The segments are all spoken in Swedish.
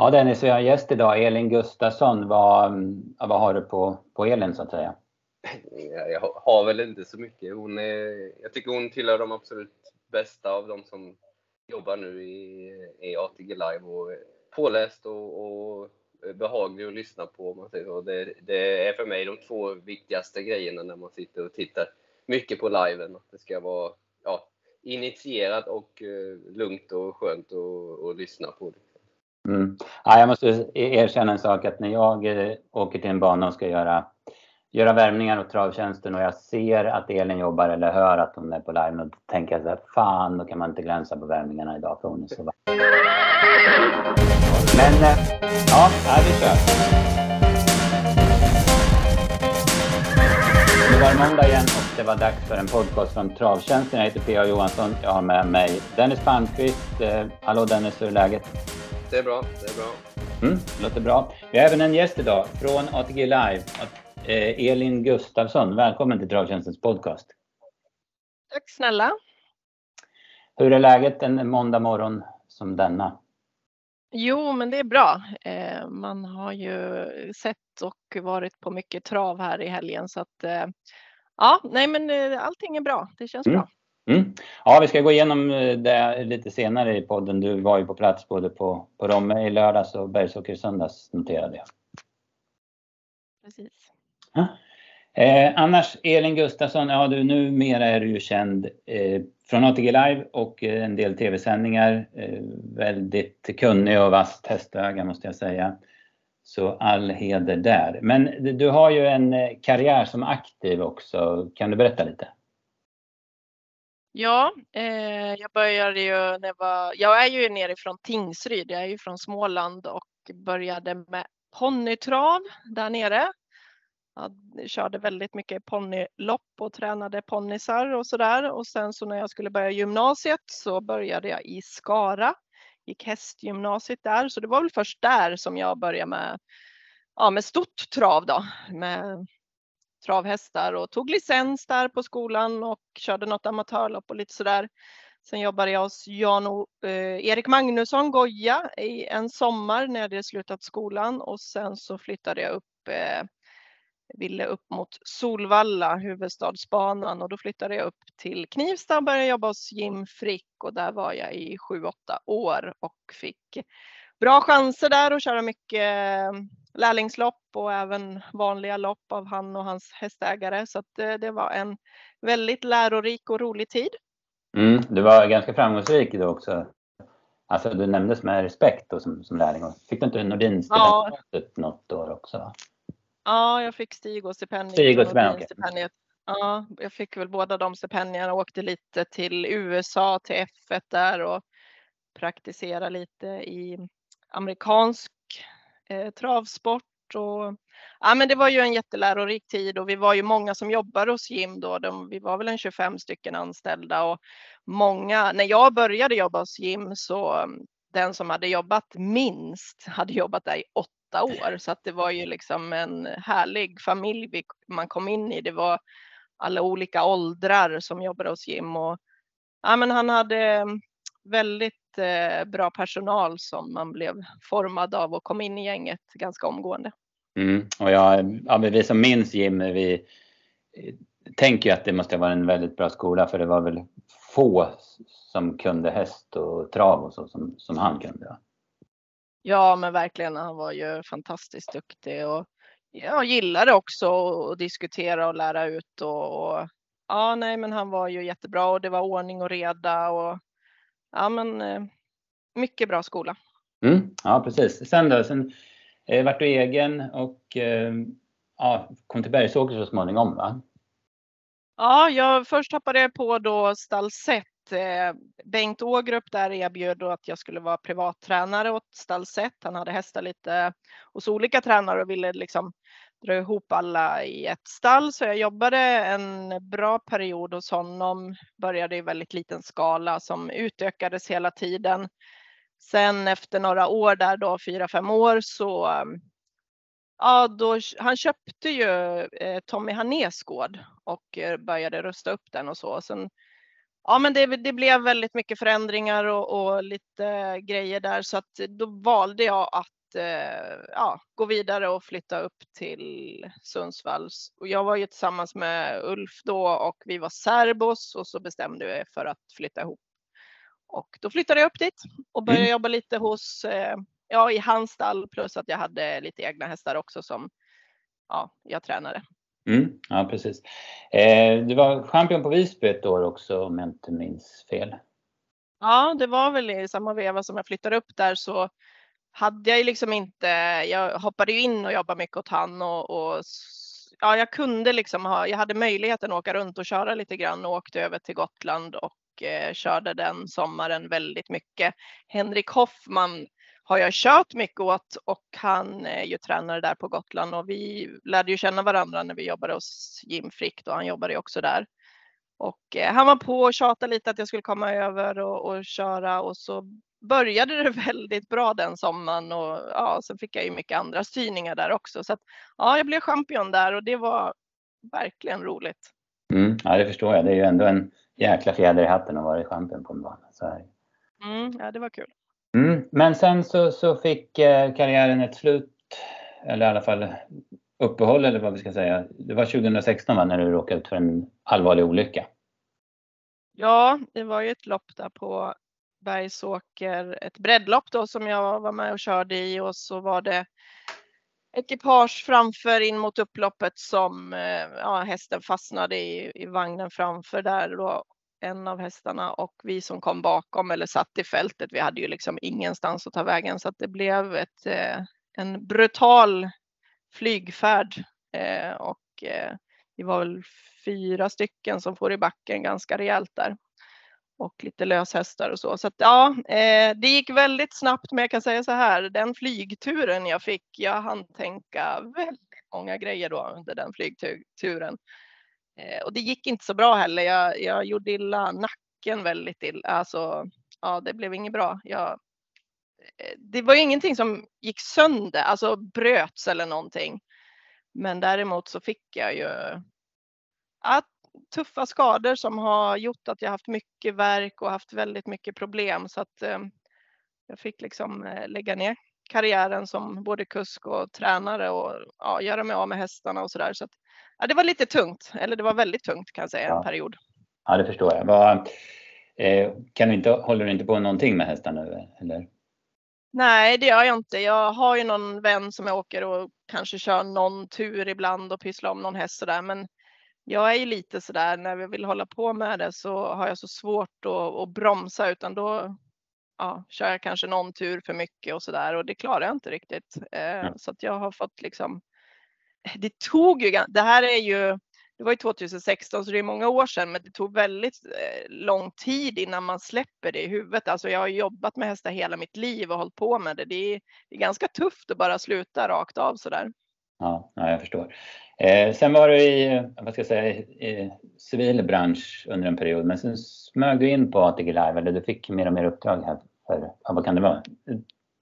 Ja Dennis, vi har en gäst idag, Elin Gustafsson. Vad, vad har du på, på Elin så att säga? Jag har väl inte så mycket. Hon är, jag tycker hon tillhör de absolut bästa av de som jobbar nu i, i ATG Live och påläst och, och behaglig att lyssna på. Man säger så. Det, det, är för mig de två viktigaste grejerna när man sitter och tittar mycket på liven. Att det ska vara ja, initierat och eh, lugnt och skönt att lyssna på det. Mm. Ja, jag måste e- erkänna en sak att när jag eh, åker till en bana och ska göra, göra värmningar åt travtjänsten och jag ser att Elin jobbar eller hör att hon är på live, då tänker jag så här, fan då kan man inte glänsa på värmningarna idag för hon är så vacker. Men eh, ja, ja, vi kör. Nu var det måndag igen och det var dags för en podcast från Travtjänsten. Jag heter P.A. Johansson. Jag har med mig Dennis Palmqvist. Eh, hallå Dennis, hur är läget? Det är bra, det är bra. Mm, låter bra. Vi har även en gäst idag från ATG Live. Eh, Elin Gustafsson, välkommen till Travtjänstens podcast. Tack snälla. Hur är läget en måndag morgon som denna? Jo, men det är bra. Eh, man har ju sett och varit på mycket trav här i helgen så att eh, ja, nej, men allting är bra. Det känns mm. bra. Mm. Ja, vi ska gå igenom det lite senare i podden. Du var ju på plats både på, på Romme i lördags och Bergsåker i söndags noterade jag. Precis. Ja. Eh, annars Elin Gustafsson, ja du numera är du ju känd eh, från ATG Live och eh, en del tv-sändningar. Eh, väldigt kunnig och vasst hästöga måste jag säga. Så all heder där. Men du har ju en eh, karriär som aktiv också. Kan du berätta lite? Ja, eh, jag började ju när jag var, jag är ju nerifrån Tingsryd, jag är ju från Småland och började med ponnytrav där nere. Jag körde väldigt mycket ponnylopp och tränade ponnysar och sådär. Och sen så när jag skulle börja gymnasiet så började jag i Skara, gick hästgymnasiet där. Så det var väl först där som jag började med, ja, med stort trav då, med travhästar och tog licens där på skolan och körde något amatörlopp och lite sådär. Sen jobbade jag hos Jan eh, Erik Magnusson, Goja, i en sommar när jag hade slutat skolan och sen så flyttade jag upp, eh, ville upp mot Solvalla, huvudstadsbanan och då flyttade jag upp till Knivsta och började jobba hos Jim Frick och där var jag i sju, åtta år och fick bra chanser där att köra mycket lärlingslopp och även vanliga lopp av han och hans hästägare. Så att det, var en väldigt lärorik och rolig tid. Mm, du var ganska framgångsrik då också. Alltså du nämndes med respekt då som, som lärling. Fick du inte Nordin-stipendiet ja. något år också? Ja, jag fick Stig-stipendiet. Stig-stipendiet. Okay. Ja, jag fick väl båda de stipendierna och åkte lite till USA, till F1 där och praktisera lite i amerikansk eh, travsport och ja, men det var ju en jättelärorik tid och vi var ju många som jobbade hos Jim då. De, vi var väl en 25 stycken anställda och många, när jag började jobba hos Jim så mm, den som hade jobbat minst hade jobbat där i åtta år så att det var ju liksom en härlig familj vi, man kom in i. Det var alla olika åldrar som jobbade hos Jim och ja, men han hade mm, väldigt Eh, bra personal som man blev formad av och kom in i gänget ganska omgående. Mm. Och jag, ja, vi som minns Jim, vi eh, tänker att det måste vara en väldigt bra skola för det var väl få som kunde häst och trav och så som, som han kunde. Ja men verkligen, han var ju fantastiskt duktig och jag gillade också att diskutera och lära ut och, och ja nej men han var ju jättebra och det var ordning och reda och ja men eh, mycket bra skola. Mm, ja precis. Sen då, sen eh, vart du egen och eh, ja, kom till Bergsåker så småningom va? Ja, jag först hoppade jag på då Stallset. Eh, Bengt Ågrup där erbjöd då att jag skulle vara privattränare åt Stallset. Han hade hästar lite hos olika tränare och ville liksom dra ihop alla i ett stall. Så jag jobbade en bra period hos honom. Började i väldigt liten skala som utökades hela tiden. Sen efter några år där då, fyra, fem år så Ja, då, han köpte ju eh, Tommy Hanés gård och eh, började rusta upp den och så. Sen ja, men det, det, blev väldigt mycket förändringar och, och, lite grejer där så att då valde jag att ja, gå vidare och flytta upp till Sundsvalls. Och jag var ju tillsammans med Ulf då och vi var särbos och så bestämde vi för att flytta ihop. Och då flyttade jag upp dit och började mm. jobba lite hos, eh, ja i hans stall plus att jag hade lite egna hästar också som ja, jag tränade. Mm, ja, precis. Eh, du var champion på Visby ett år också om jag inte minns fel. Ja, det var väl i samma veva som jag flyttade upp där så hade jag ju liksom inte, jag hoppade ju in och jobbade mycket åt han och, och ja, jag kunde liksom ha, jag hade möjligheten att åka runt och köra lite grann och åkte över till Gotland och eh, körde den sommaren väldigt mycket. Henrik Hoffman har jag kört mycket åt och han är ju tränare där på Gotland och vi lärde ju känna varandra när vi jobbade hos Jim Frick och han jobbade ju också där. Och eh, han var på och tjatade lite att jag skulle komma över och, och köra och så började det väldigt bra den sommaren och ja, sen fick jag ju mycket andra styrningar där också. Så att, ja, jag blev champion där och det var verkligen roligt. Mm, ja, det förstår jag. Det är ju ändå en jäkla fjäder i hatten att vara champion på en bana. Så. Mm, ja, det var kul. Mm, men sen så, så fick eh, karriären ett slut, eller i alla fall uppehåll eller vad vi ska säga. Det var 2016 va, när du råkade ut för en allvarlig olycka? Ja, det var ju ett lopp där på Bergsåker, ett breddlopp då som jag var med och körde i och så var det ekipage framför in mot upploppet som eh, ja, hästen fastnade i, i vagnen framför där då en av hästarna och vi som kom bakom eller satt i fältet, vi hade ju liksom ingenstans att ta vägen så att det blev ett, eh, en brutal flygfärd eh, och eh, vi var väl fyra stycken som får i backen ganska rejält där och lite löshästar och så. Så att, ja, eh, det gick väldigt snabbt, men jag kan säga så här, den flygturen jag fick, jag hann tänka väldigt många grejer då under den flygturen. Eh, och det gick inte så bra heller. Jag, jag gjorde illa nacken väldigt illa. Alltså, ja, det blev inget bra. Jag, eh, det var ingenting som gick sönder, alltså bröts eller någonting. Men däremot så fick jag ju att tuffa skador som har gjort att jag haft mycket verk och haft väldigt mycket problem så att eh, jag fick liksom eh, lägga ner karriären som både kusk och tränare och ja, göra mig av med hästarna och så där. Så att, ja, det var lite tungt, eller det var väldigt tungt kan jag säga, ja. en period. Ja, det förstår jag. Var, eh, kan du inte, håller du inte på någonting med hästar nu? Eller? Nej, det gör jag inte. Jag har ju någon vän som jag åker och kanske kör någon tur ibland och pysslar om någon häst sådär. Men jag är ju lite sådär när vi vill hålla på med det så har jag så svårt att, att bromsa utan då ja, kör jag kanske någon tur för mycket och sådär och det klarar jag inte riktigt. Eh. Så att jag har fått liksom det tog ju, det här är ju, det var ju 2016 så det är många år sedan, men det tog väldigt eh, lång tid innan man släpper det i huvudet. Alltså jag har jobbat med hästar hela mitt liv och hållit på med det. Det är, det är ganska tufft att bara sluta rakt av sådär. Ja, ja jag förstår. Eh, sen var du i, vad ska jag säga, i civil bransch under en period, men sen smög du in på ATG Live, eller du fick mer och mer uppdrag här för, vad kan det vara,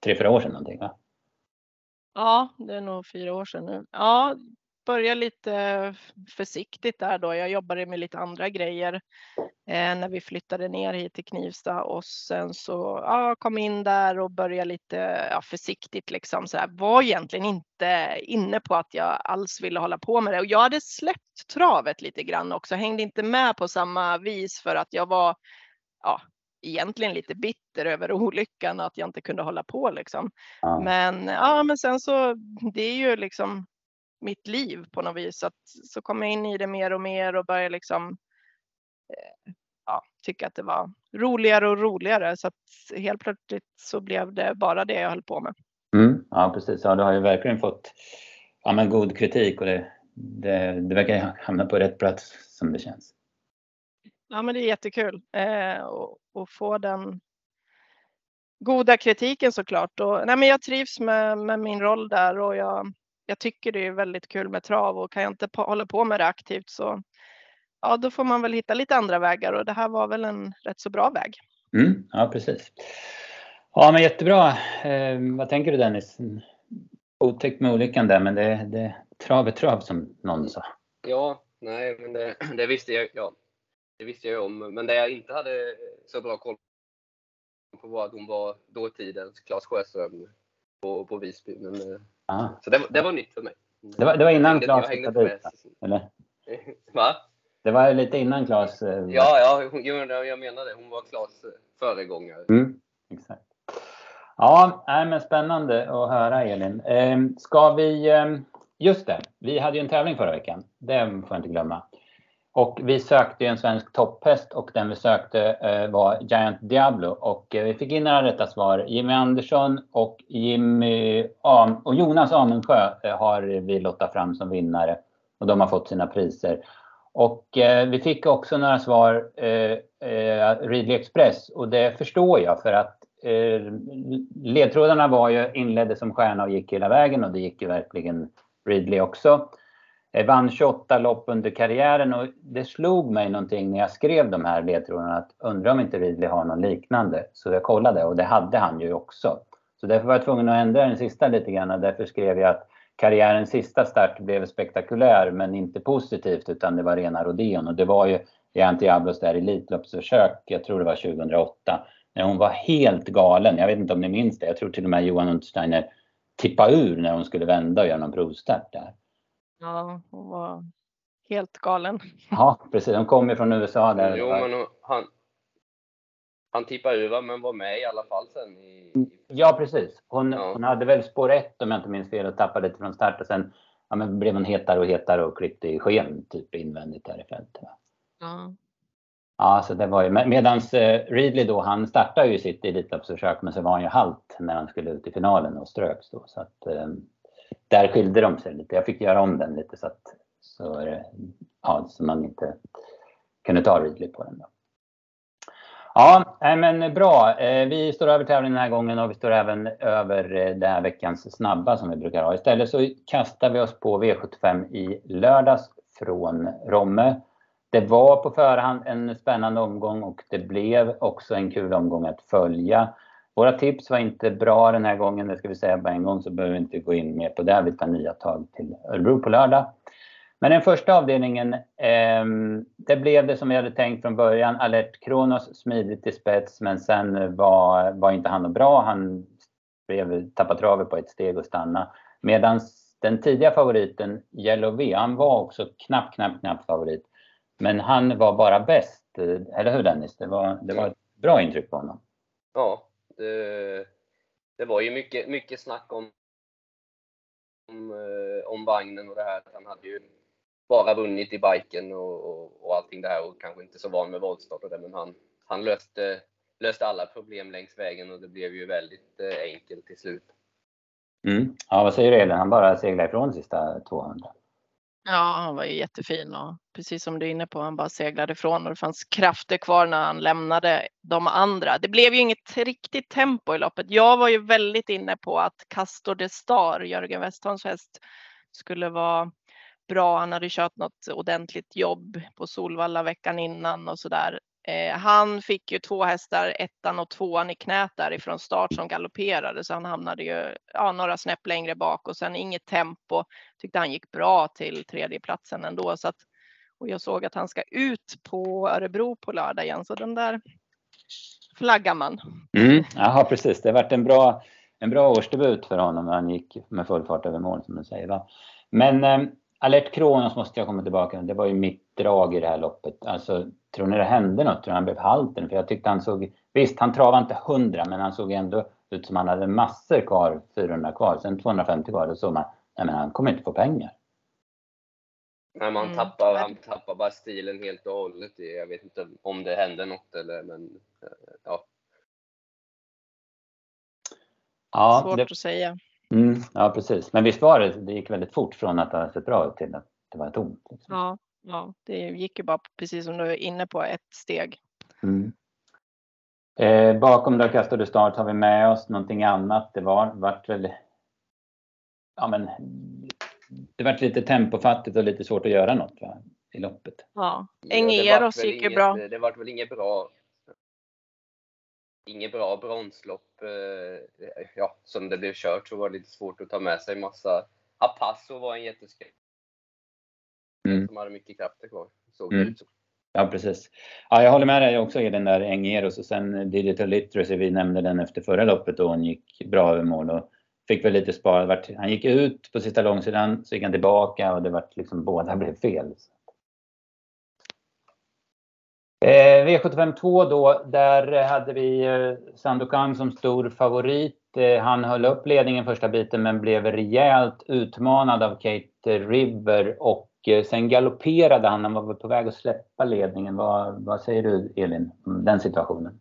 tre, fyra år sedan någonting va? Ja, det är nog fyra år sedan nu. Ja, börja lite försiktigt där då. Jag jobbade med lite andra grejer eh, när vi flyttade ner hit till Knivsta och sen så ja, kom in där och började lite ja, försiktigt liksom så här. Var egentligen inte inne på att jag alls ville hålla på med det och jag hade släppt travet lite grann också. Hängde inte med på samma vis för att jag var ja, egentligen lite bitter över olyckan och att jag inte kunde hålla på liksom. Ja. Men ja, men sen så det är ju liksom mitt liv på något vis. Att, så kom jag in i det mer och mer och började liksom eh, ja, tycka att det var roligare och roligare. Så att helt plötsligt så blev det bara det jag höll på med. Mm, ja, precis. Ja, du har ju verkligen fått ja, men god kritik och det, det, det verkar hamna på rätt plats som det känns. Ja, men det är jättekul eh, få den goda kritiken såklart. Och, nej, men jag trivs med, med min roll där och jag, jag tycker det är väldigt kul med trav och kan jag inte på, hålla på med det aktivt så ja, då får man väl hitta lite andra vägar och det här var väl en rätt så bra väg. Mm, ja, precis. Ja, men jättebra. Eh, vad tänker du Dennis? Otäckt med olyckan där, men det, det trav är trav som någon sa. Ja, nej, men det, det visste jag. Ja, det visste jag om. Men det jag inte hade så bra koll på var att hon var dåtidens Claes Sjöström på, på Visby. Men, ah. Så det, det, var nytt för mig. Det var, det var innan Claes flyttade dit? Eller? Va? Det var lite innan Claes... Eh, ja, ja hon, jag menar det. Hon var Claes föregångare. Mm, exakt. Ja, men spännande att höra Elin. Ehm, ska vi... Ehm, just det, vi hade ju en tävling förra veckan. Det får jag inte glömma. Och vi sökte en svensk topphäst och den vi sökte eh, var Giant Diablo. Och eh, vi fick in några rätta svar. Jimmy Andersson och, Jimmy Am och Jonas Amensjö eh, har vi lottat fram som vinnare. Och de har fått sina priser. Och eh, vi fick också några svar, eh, eh, Ridley Express, och det förstår jag för att eh, ledtrådarna var ju inledde som stjärna och gick hela vägen och det gick ju verkligen Ridley också. Jag vann 28 lopp under karriären och det slog mig någonting när jag skrev de här ledtrådarna att undra om inte Ridley har någon liknande. Så jag kollade och det hade han ju också. Så därför var jag tvungen att ändra den sista lite grann och därför skrev jag att karriärens sista start blev spektakulär men inte positivt utan det var rena rodeon och det var ju i Antiablos där Elitloppsförsök, jag tror det var 2008, när hon var helt galen. Jag vet inte om ni minns det, jag tror till och med Johan Untersteiner tippade ur när hon skulle vända och göra någon provstart där. Ja, hon var helt galen. Ja, precis. Hon kom ju från USA där. Jo, men han, han tippade ur men var med i alla fall sen. I... Ja, precis. Hon, ja. hon hade väl spår ett om jag inte minns fel och tappade lite från start och sen ja, men blev hon hetare och hetare och klippte i sken typ invändigt där i fältet. Ja. Ja, så det var ju, medans eh, Readley då, han startade ju sitt Elitloppsförsök men så var han ju halt när han skulle ut i finalen och ströks då. Så att eh, där skilde de sig lite. Jag fick göra om den lite så att så, ja, så man inte kunde ta ridligt på den. Då. Ja, men bra. Eh, vi står över tävlingen den här gången och vi står även över eh, den här veckans snabba som vi brukar ha. Istället så kastar vi oss på V75 i lördags från Romme. Det var på förhand en spännande omgång och det blev också en kul omgång att följa. Våra tips var inte bra den här gången, det ska vi säga på en gång, så behöver vi inte gå in mer på det. Vi tar nya tag till Örebro på lördag. Men den första avdelningen, eh, det blev det som vi hade tänkt från början. Alert Kronos smidigt i spets, men sen var, var inte han bra. Han blev, tappade travet på ett steg och stanna. Medan den tidiga favoriten, Yellow V, han var också knappt, knappt, knappt favorit. Men han var bara bäst. Eh, eller hur Dennis? Det var, det var ett bra intryck på honom. Ja, det, det var ju mycket, mycket snack om, om, eh, om vagnen och det här. Han hade ju bara vunnit i biken och, och, och allting det här och kanske inte så van med voltstart och det, men han, han löste, löste alla problem längs vägen och det blev ju väldigt eh, enkelt till slut. Mm. Ja, vad säger du Elin? Han bara seglade ifrån sista 200. Ja, han var ju jättefin och precis som du är inne på, han bara seglade ifrån och det fanns krafter kvar när han lämnade de andra. Det blev ju inget riktigt tempo i loppet. Jag var ju väldigt inne på att Castor de Star, Jörgen Westholms häst, skulle vara bra. Han hade kört något ordentligt jobb på Solvalla veckan innan och så där. Eh, han fick ju två hästar, ettan och tvåan i knät därifrån start som galopperade så han hamnade ju ja, några snäpp längre bak och sen inget tempo. Tyckte han gick bra till tredjeplatsen ändå så att och jag såg att han ska ut på Örebro på lördag igen så den där flaggar man. Mm, ja precis, det har varit en bra, en bra årsdebut för honom när han gick med full fart över mål som du säger. Va? Men eh, Alert Kronos måste jag komma tillbaka Det var ju mitt drag i det här loppet. Alltså, tror ni det hände något? Tror ni han blev halten? För jag tyckte han såg... Visst, han travade inte 100 men han såg ändå ut som han hade massor kvar, 400 kvar. Sen 250 kvar, då såg man, nej men han kommer inte få pengar. Nej, man mm. tappar, han tappar bara stilen helt och hållet. Jag vet inte om det hände något eller men ja. ja Svårt det... att säga. Mm, ja, precis. Men visst var det, det gick väldigt fort från att det hade sett bra ut till att det var tomt. Liksom. Ja, ja, det gick ju bara precis som du är inne på, ett steg. Mm. Eh, bakom då kastade start har vi med oss någonting annat. Det var, vart väl, ja men, det vart lite tempofattigt och lite svårt att göra något va, i loppet. Ja, Engeros gick ju bra. Det vart väl inget bra inget bra bronslopp. Eh, ja, som det blev kört så var det lite svårt att ta med sig massa. Apasso var en jätteskräck. Mm. Som hade mycket krafter kvar. Såg mm. ut Ja, precis. Ja, jag håller med dig också i den där Engeros och sen Digital Literacy, vi nämnde den efter förra loppet och hon gick bra över mål och fick väl lite sparad. Han gick ut på sista långsidan, så gick han tillbaka och det var liksom båda blev fel. Eh, V75 2 då, där hade vi eh, Sandokan som stor favorit. Eh, han höll upp ledningen första biten men blev rejält utmanad av Kate River och eh, sen galopperade han. Han var på väg att släppa ledningen. Vad, vad säger du Elin om den situationen?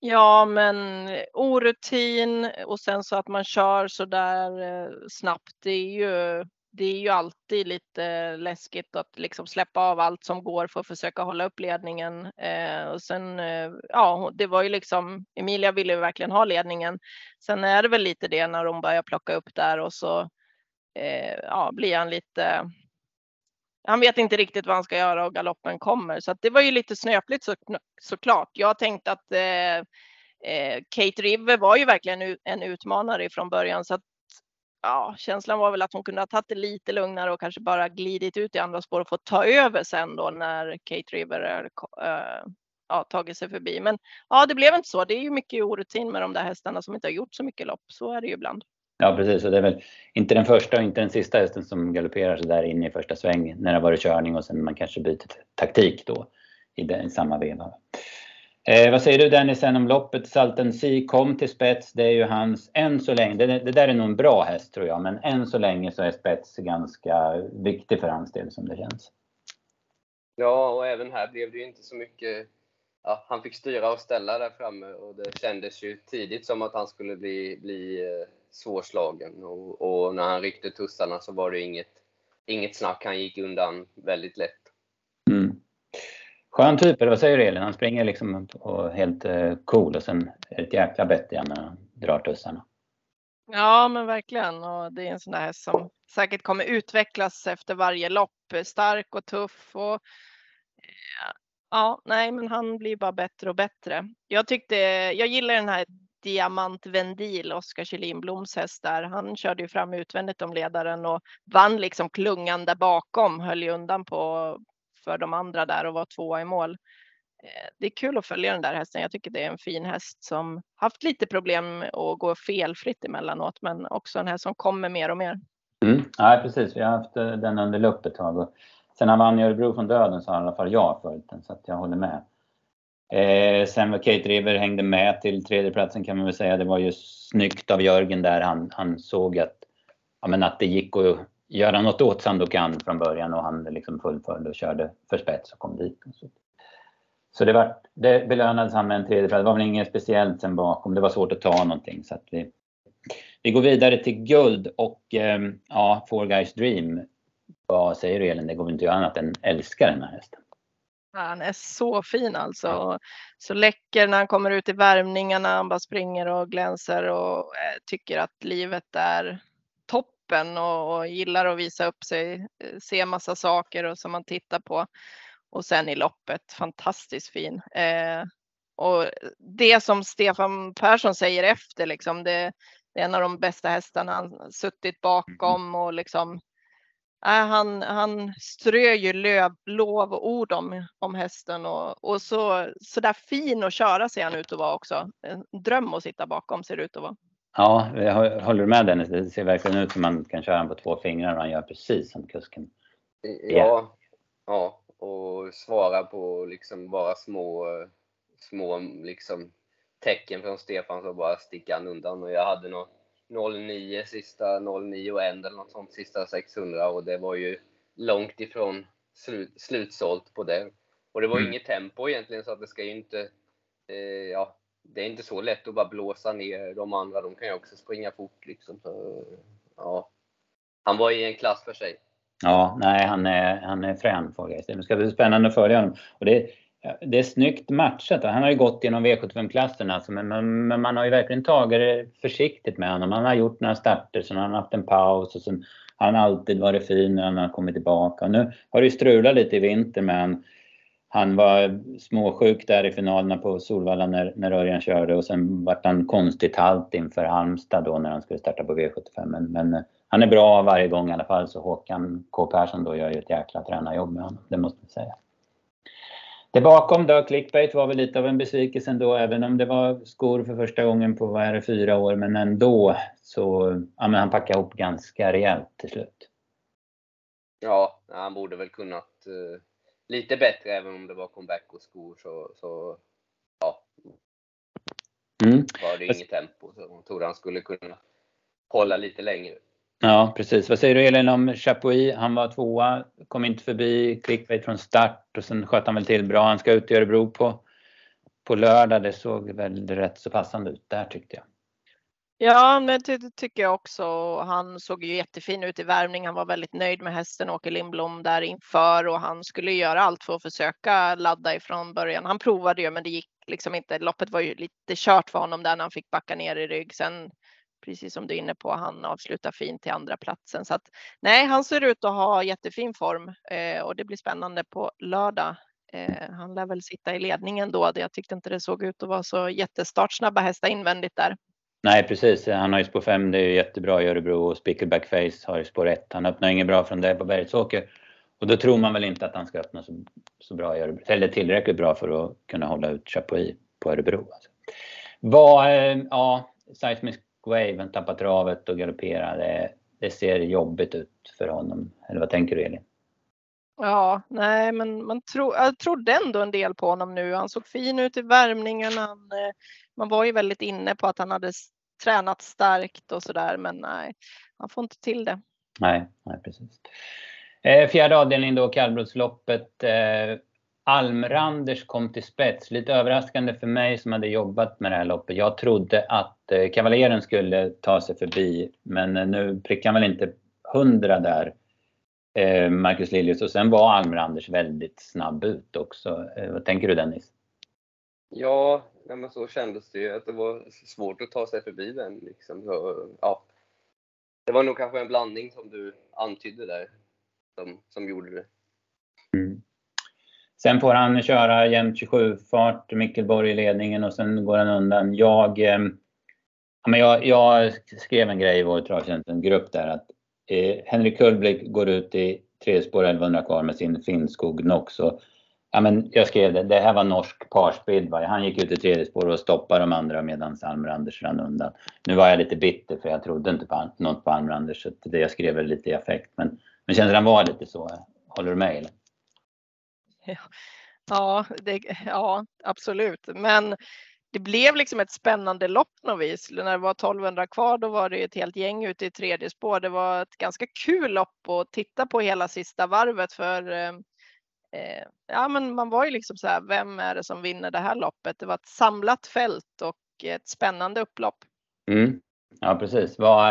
Ja, men orutin och sen så att man kör så där eh, snabbt. Det är ju det är ju alltid lite läskigt att liksom släppa av allt som går för att försöka hålla upp ledningen. Eh, och sen, eh, ja, det var ju liksom, Emilia ville ju verkligen ha ledningen. Sen är det väl lite det när hon börjar plocka upp där och så eh, ja, blir han lite, han vet inte riktigt vad han ska göra och galoppen kommer. Så att det var ju lite snöpligt så, såklart. Jag tänkte att eh, eh, Kate River var ju verkligen en utmanare från början så att ja, känslan var väl att hon kunde ha tagit det lite lugnare och kanske bara glidit ut i andra spår och fått ta över sen då när Kate River äh, ja, tagit sig förbi. Men ja, det blev inte så. Det är ju mycket orutin med de där hästarna som inte har gjort så mycket lopp. Så är det ju ibland. Ja precis, och det är väl inte den första och inte den sista hästen som galopperar så där in i första sväng när det har varit körning och sen man kanske byter taktik då i, den, i samma veva. Eh, vad säger du Dennis om loppet? Salten Sea kom till spets. Det är ju hans, än så länge, det, det, där är nog en bra häst tror jag, men än så länge så är spets ganska viktig för hans del som det känns. Ja, och även här blev det ju inte så mycket Ja, han fick styra och ställa där framme och det kändes ju tidigt som att han skulle bli, bli eh, svårslagen. Och, och när han ryckte tussarna så var det inget, inget snack. Han gick undan väldigt lätt. Skön typ, eller vad säger du Elin? Han springer liksom och helt eh, cool och sen är det ett jäkla bett igen när han drar tussarna. Ja, men verkligen. Och det är en sån där häst som säkert kommer utvecklas efter varje lopp. Stark och tuff och eh, ja, nej, men han blir bara bättre och bättre. Jag tyckte, jag gillar den här Diamant Vendil, Oskar Kjellinbloms häst där. Han körde ju fram utvändigt om ledaren och vann liksom klungan där bakom, höll ju undan på, för de andra där och var tvåa i mål. Eh, det är kul att följa den där hästen. Jag tycker det är en fin häst som haft lite problem att gå felfritt emellanåt, men också en häst som kommer mer och mer. Mm. Ja, precis. Vi har haft eh, den under lupp ett tag. Och sen han vann i Örebro från döden så har i alla fall jag följt den, så att jag håller med. Eh, sen var Kate River hängde med till tredjeplatsen kan man väl säga. Det var ju snyggt av Jörgen där. Han, han såg att, ja, men att det gick att göra något åt Sandokan från början och han liksom fullföljde och körde för spets och kom dit. Så det, var, det belönades han med en tredje. Det var väl inget speciellt sen bakom. Det var svårt att ta någonting. Så vi, vi går vidare till guld och eh, ja, Four Guys Dream. Vad säger du Elin? Det går inte att göra annat än älska den här hästen. Han är så fin alltså. Så läcker när han kommer ut i värmningarna. Han bara springer och glänser och eh, tycker att livet är toppen och, och gillar att visa upp sig, eh, se massa saker och som man tittar på. Och sen i loppet, fantastiskt fin. Eh, och det som Stefan Persson säger efter, liksom, det, det är en av de bästa hästarna han suttit bakom och liksom äh, han, han strör ju löv, lov och ord om, om hästen och, och så, så där fin att köra ser han ut att vara också. En dröm att sitta bakom ser det ut att vara. Ja, jag håller med Dennis. Det ser verkligen ut som man kan köra den på två fingrar och han gör precis som kusken. Ja, ja och svara på liksom bara små, små liksom tecken från Stefan så bara sticker han undan. Och jag hade nog 09 sista 09 och 1 eller något sånt sista 600 och det var ju långt ifrån slut, slutsålt på det. Och det var mm. inget tempo egentligen så att det ska ju inte, eh, ja, det är inte så lätt att bara blåsa ner de andra. De kan ju också springa fort liksom. Så, ja. Han var i en klass för sig. Ja, nej, han är, han är frän Fagerstedt. Det ska bli spännande att följa honom. Och det, det är snyggt matchat. Han har ju gått genom V75-klasserna, alltså, men, men, men, man har ju verkligen tagit det försiktigt med honom. Han har gjort några starter, sen har han haft en paus och sen har han alltid varit fin när han har kommit tillbaka. Och nu har det ju strulat lite i vinter med honom. Han var småsjuk där i finalerna på Solvalla när, när Örjan körde och sen vart han konstigt halt inför Halmstad då när han skulle starta på V75. Men, men eh, han är bra varje gång i alla fall så Håkan K Persson då gör ju ett jäkla tränarjobb med honom, det måste jag säga. Det bakom då, clickbait, var väl lite av en besvikelse ändå, även om det var skor för första gången på, vad är det, fyra år. Men ändå så, ja men han packade ihop ganska rejält till slut. Ja, han borde väl kunnat uh, lite bättre även om det var comeback och skor så, så ja. Mm. Var det inget tempo så jag trodde han skulle kunna hålla lite längre. Ja, precis. Vad säger du Elin om Chapuis? Han var tvåa, kom inte förbi clickbait från start och sen sköt han väl till bra. Han ska ut i Örebro på, på lördag. Det såg väl rätt så passande ut där tyckte jag. Ja, men det tycker jag också. Han såg ju jättefin ut i värmning. Han var väldigt nöjd med hästen Åke Lindblom där inför och han skulle göra allt för att försöka ladda ifrån början. Han provade ju, men det gick liksom inte. Loppet var ju lite kört för honom där när han fick backa ner i rygg. Sen precis som du är inne på, han avslutar fint till andra platsen. Så att, nej, han ser ut att ha jättefin form eh, och det blir spännande på lördag. Eh, han lär väl sitta i ledningen då. Jag tyckte inte det såg ut att vara så jättestartsnabba hästar invändigt där. Nej precis, han har ju spår 5, det är ju jättebra i Örebro och Spickleback Face har ju spår 1. Han öppnar inget bra från det på Bergsåker. Och då tror man väl inte att han ska öppna så, så bra i Örebro, eller tillräckligt bra för att kunna hålla ut Chapuis på Örebro. Alltså. Vad, eh, ja, Seismic Wave, han tappar travet och galopperar. Det, det ser jobbigt ut för honom. Eller vad tänker du Elin? Ja, nej, men man tro, jag trodde ändå en del på honom nu. Han såg fin ut i värmningen. Han, eh, man var ju väldigt inne på att han hade tränat starkt och sådär, men nej, han får inte till det. Nej, nej precis. Eh, fjärde avdelningen då, kallblodsloppet. Eh, Almranders kom till spets. Lite överraskande för mig som hade jobbat med det här loppet. Jag trodde att eh, Kavaljeren skulle ta sig förbi, men nu prickade han väl inte hundra där, Marcus Liljus. Och sen var Almranders väldigt snabb ut också. Vad tänker du Dennis? Ja, men så kändes det ju att det var svårt att ta sig förbi den. Liksom. Så, ja. Det var nog kanske en blandning som du antydde där, som, som gjorde det. Mm. Sen får han köra jämnt 27-fart, Mickelborg i ledningen och sen går han undan. Jag, eh, men jag, jag skrev en grej i vår travtjänsten-grupp där att eh, Henrik Kullblick går ut i tre spår 1100 kvar med sin Finnskog Nox. Och, ja, men jag skrev det, det här var norsk parsbild. Han gick ut i tredje spår och stoppade de andra medan Almranders rann undan. Nu var jag lite bitter för jag trodde inte på något på Almranders så det jag skrev lite i affekt. Men, men känslan var lite så. Eh, håller du med? Eller? Ja, det, ja, absolut. Men det blev liksom ett spännande lopp något När det var 1200 kvar då var det ett helt gäng ute i tredje spår. Det var ett ganska kul lopp att titta på hela sista varvet för eh, eh, ja, men man var ju liksom så här, vem är det som vinner det här loppet? Det var ett samlat fält och ett spännande upplopp. Mm. Ja, precis. Vad,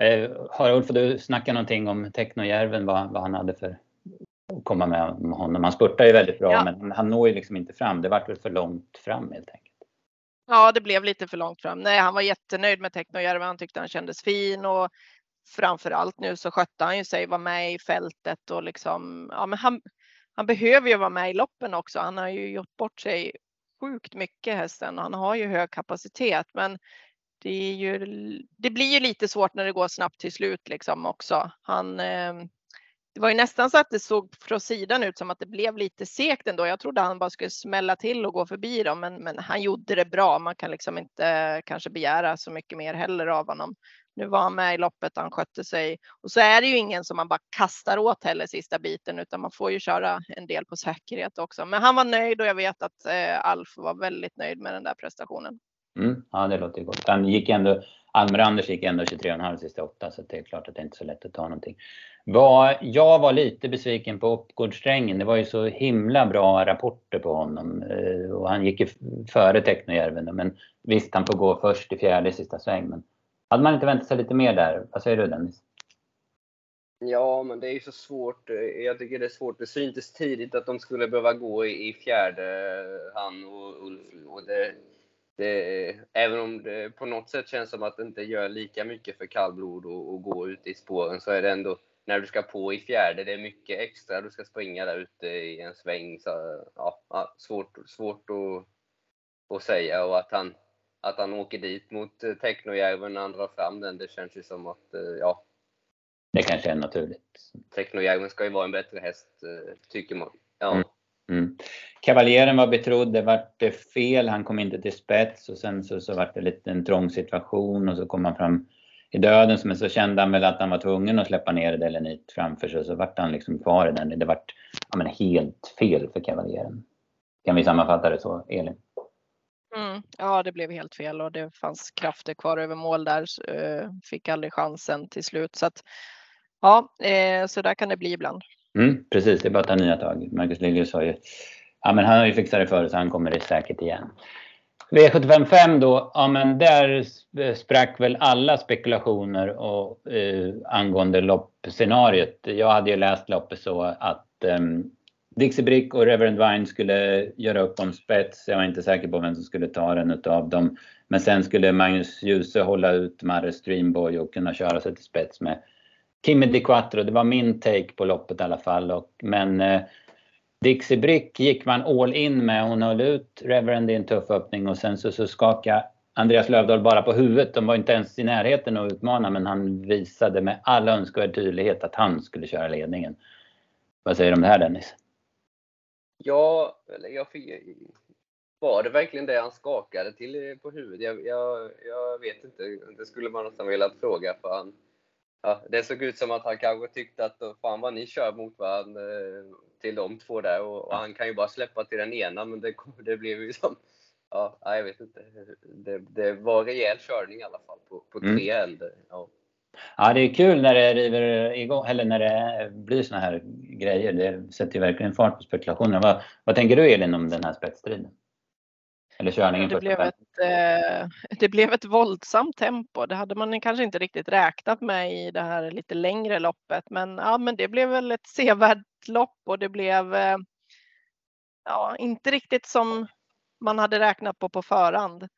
eh, har Ulf du snackat någonting om Technojärven, vad, vad han hade för att komma med honom. Han spurtar ju väldigt bra ja. men han når ju liksom inte fram. Det vart väl för långt fram helt enkelt. Ja, det blev lite för långt fram. Nej, han var jättenöjd med Technojärvi. Han tyckte han kändes fin och framför allt nu så skötte han ju sig, var med i fältet och liksom, ja men han, han behöver ju vara med i loppen också. Han har ju gjort bort sig sjukt mycket hästen och han har ju hög kapacitet men det, är ju, det blir ju lite svårt när det går snabbt till slut liksom också. Han, ehm, det var ju nästan så att det såg från sidan ut som att det blev lite segt ändå. Jag trodde han bara skulle smälla till och gå förbi dem, men, men han gjorde det bra. Man kan liksom inte eh, kanske begära så mycket mer heller av honom. Nu var han med i loppet, han skötte sig och så är det ju ingen som man bara kastar åt heller sista biten, utan man får ju köra en del på säkerhet också. Men han var nöjd och jag vet att eh, Alf var väldigt nöjd med den där prestationen. Mm, ja, det låter ju gott. Han gick ändå, Almer Anders gick ändå 23,5 sista åtta, så det är klart att det är inte är så lätt att ta någonting. Var, jag var lite besviken på Uppgårdssträngen. Det var ju så himla bra rapporter på honom eh, och han gick ju före Technojärven. Men visst, han får gå först i fjärde sista sväng. Men hade man inte väntat sig lite mer där? Vad säger du Dennis? Ja, men det är ju så svårt. Jag tycker det är svårt. Det syntes tidigt att de skulle behöva gå i, fjärde, han och Ulf. Och det, det, även om det på något sätt känns som att det inte gör lika mycket för kallblod att gå ut i spåren så är det ändå när du ska på i fjärde, det är mycket extra du ska springa där ute i en sväng. Så, ja, svårt svårt att, att säga och att han, att han åker dit mot Technojärven när han drar fram den, det känns ju som att, eh, ja. Det kanske är naturligt. Technojärven ska ju vara en bättre häst, eh, tycker man. Ja. Mm. Mm. Kavaljeren var betrodd, det vart fel, han kom inte till spets och sen så, så vart det lite en trång situation och så kom han fram i döden men så kände han väl att han var tvungen att släppa ner Delenit framför sig så vart han liksom kvar i den. Det vart ja, men helt fel för Kavaljeren. Kan vi sammanfatta det så, Elin? Mm, ja, det blev helt fel och det fanns krafter kvar över mål där. Eh, fick aldrig chansen till slut. Så att, ja, eh, så där kan det bli ibland. Mm, precis, det är bara att ta nya tag. Marcus Liljus har ju, ja men han har ju fixat det förut så han kommer det säkert igen. V755 då, ja men där sprack väl alla spekulationer och, eh, angående loppscenariot. Jag hade ju läst loppet så att eh, Dixie Brick och Reverend Vine skulle göra upp om spets. Jag var inte säker på vem som skulle ta den utav dem. Men sen skulle Magnus Djuse hålla ut Marre Streamboy och kunna köra sig till spets med Kimmy Di Quattro. Det var min take på loppet i alla fall. Och, men eh, Dixie Brick gick man all in med. Hon höll ut Reverend i en tuff öppning och sen så, så skakade Andreas Lövdahl bara på huvudet. De var inte ens i närheten att utmana men han visade med all önskvärd tydlighet att han skulle köra ledningen. Vad säger du om det här Dennis? Ja, eller jag fick, var det verkligen det han skakade till på huvudet? Jag, jag, jag vet inte. Det skulle man nästan vilja fråga för han, ja, det såg ut som att han kanske tyckte att fan vad ni kör mot varandra eh, till de två där och, och, han kan ju bara släppa till den ena men det, det blev ju som, ja, jag vet inte. Det, det var rejäl körning i alla fall på, på tre mm. äldre. Ja. Ja, det är kul när det river igång, eller när det blir såna här grejer. Det sätter ju verkligen fart på spekulationerna. Vad, vad tänker du Elin om den här spetsstriden? Eller körningen det blev, ett, eh, det blev ett våldsamt tempo. Det hade man kanske inte riktigt räknat med i det här lite längre loppet. Men, ja, men det blev väl ett sevärt lopp och det blev eh, ja, inte riktigt som man hade räknat på på förhand.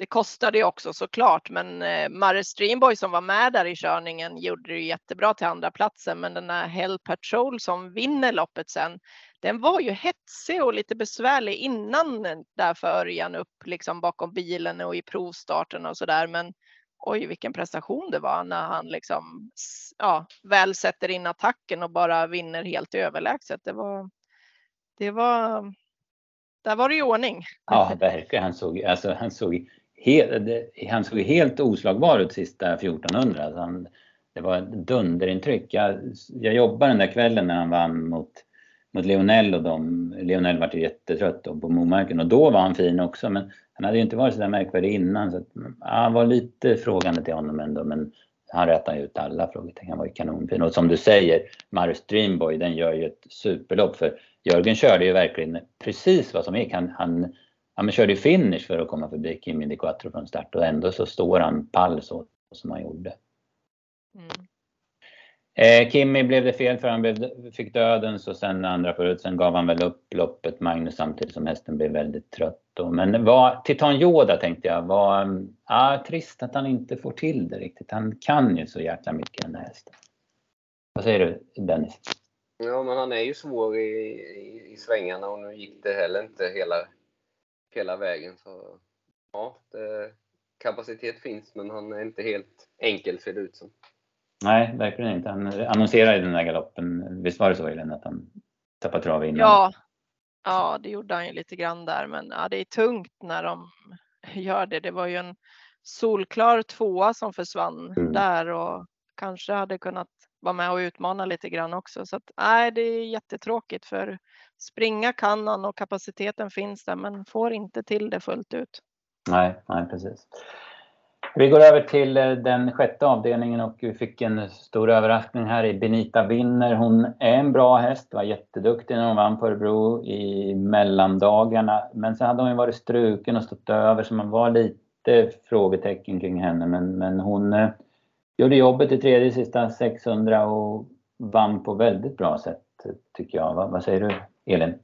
Det kostade ju också såklart, men eh, Mare Streamboy som var med där i körningen gjorde det jättebra till andra platsen. Men den här Hell Patrol som vinner loppet sen, den var ju hetsig och lite besvärlig innan där för Örjan upp liksom bakom bilen och i provstarten och så där. Men oj, vilken prestation det var när han liksom ja, väl sätter in attacken och bara vinner helt överlägset. Det var. Det var. Där var det i ordning. Ja, verkligen. Han såg, alltså, han såg han såg helt oslagbar ut sista 1400. Alltså han, det var ett dunderintryck. Jag, jag jobbade den där kvällen när han vann mot, mot Lionel och dem. Lionel var jättetrött på Momarken och då var han fin också men han hade ju inte varit så där märkvärdig innan. Så att, ja, han var lite frågande till honom ändå men han rätade ut alla frågetecken. Han var ju kanonfin. Och som du säger, Marius Dreamboy den gör ju ett superlopp för Jörgen körde ju verkligen precis vad som gick. Han, han ja, men körde finish för att komma förbi Kimi Di Quattro från start och ändå så står han pall så som han gjorde. Mm. Eh, Kimi blev det fel för han blev, fick dödens och sen andra förut. Sen gav han väl upp loppet Magnus samtidigt som hästen blev väldigt trött. Då. Men vad, Titan Yoda tänkte jag var ja, trist att han inte får till det riktigt. Han kan ju så jäkla mycket den här hästen. Vad säger du Dennis? Ja men han är ju svår i, i, i svängarna och nu gick det heller inte hela hela vägen. Så ja, det, kapacitet finns men han är inte helt enkel ser det ut som. Nej, verkligen inte. Han annonserade i den där galoppen. Visst var det så Elin att han tappade trav innan? Ja, ja, det gjorde han ju lite grann där. Men ja, det är tungt när de gör det. Det var ju en solklar tvåa som försvann mm. där och kanske hade kunnat vara med och utmana lite grann också. Så att, nej, det är jättetråkigt för springa kan han och kapaciteten finns där men får inte till det fullt ut. Nej, nej precis. Vi går över till eh, den sjätte avdelningen och vi fick en stor överraskning här i Benita Winner. Hon är en bra häst, var jätteduktig när hon vann på Örebro i mellandagarna. Men sen hade hon ju varit struken och stått över så man var lite frågetecken kring henne. Men, men hon eh, gjorde jobbet i tredje sista 600 och vann på väldigt bra sätt tycker jag. Vad, vad säger du Elin?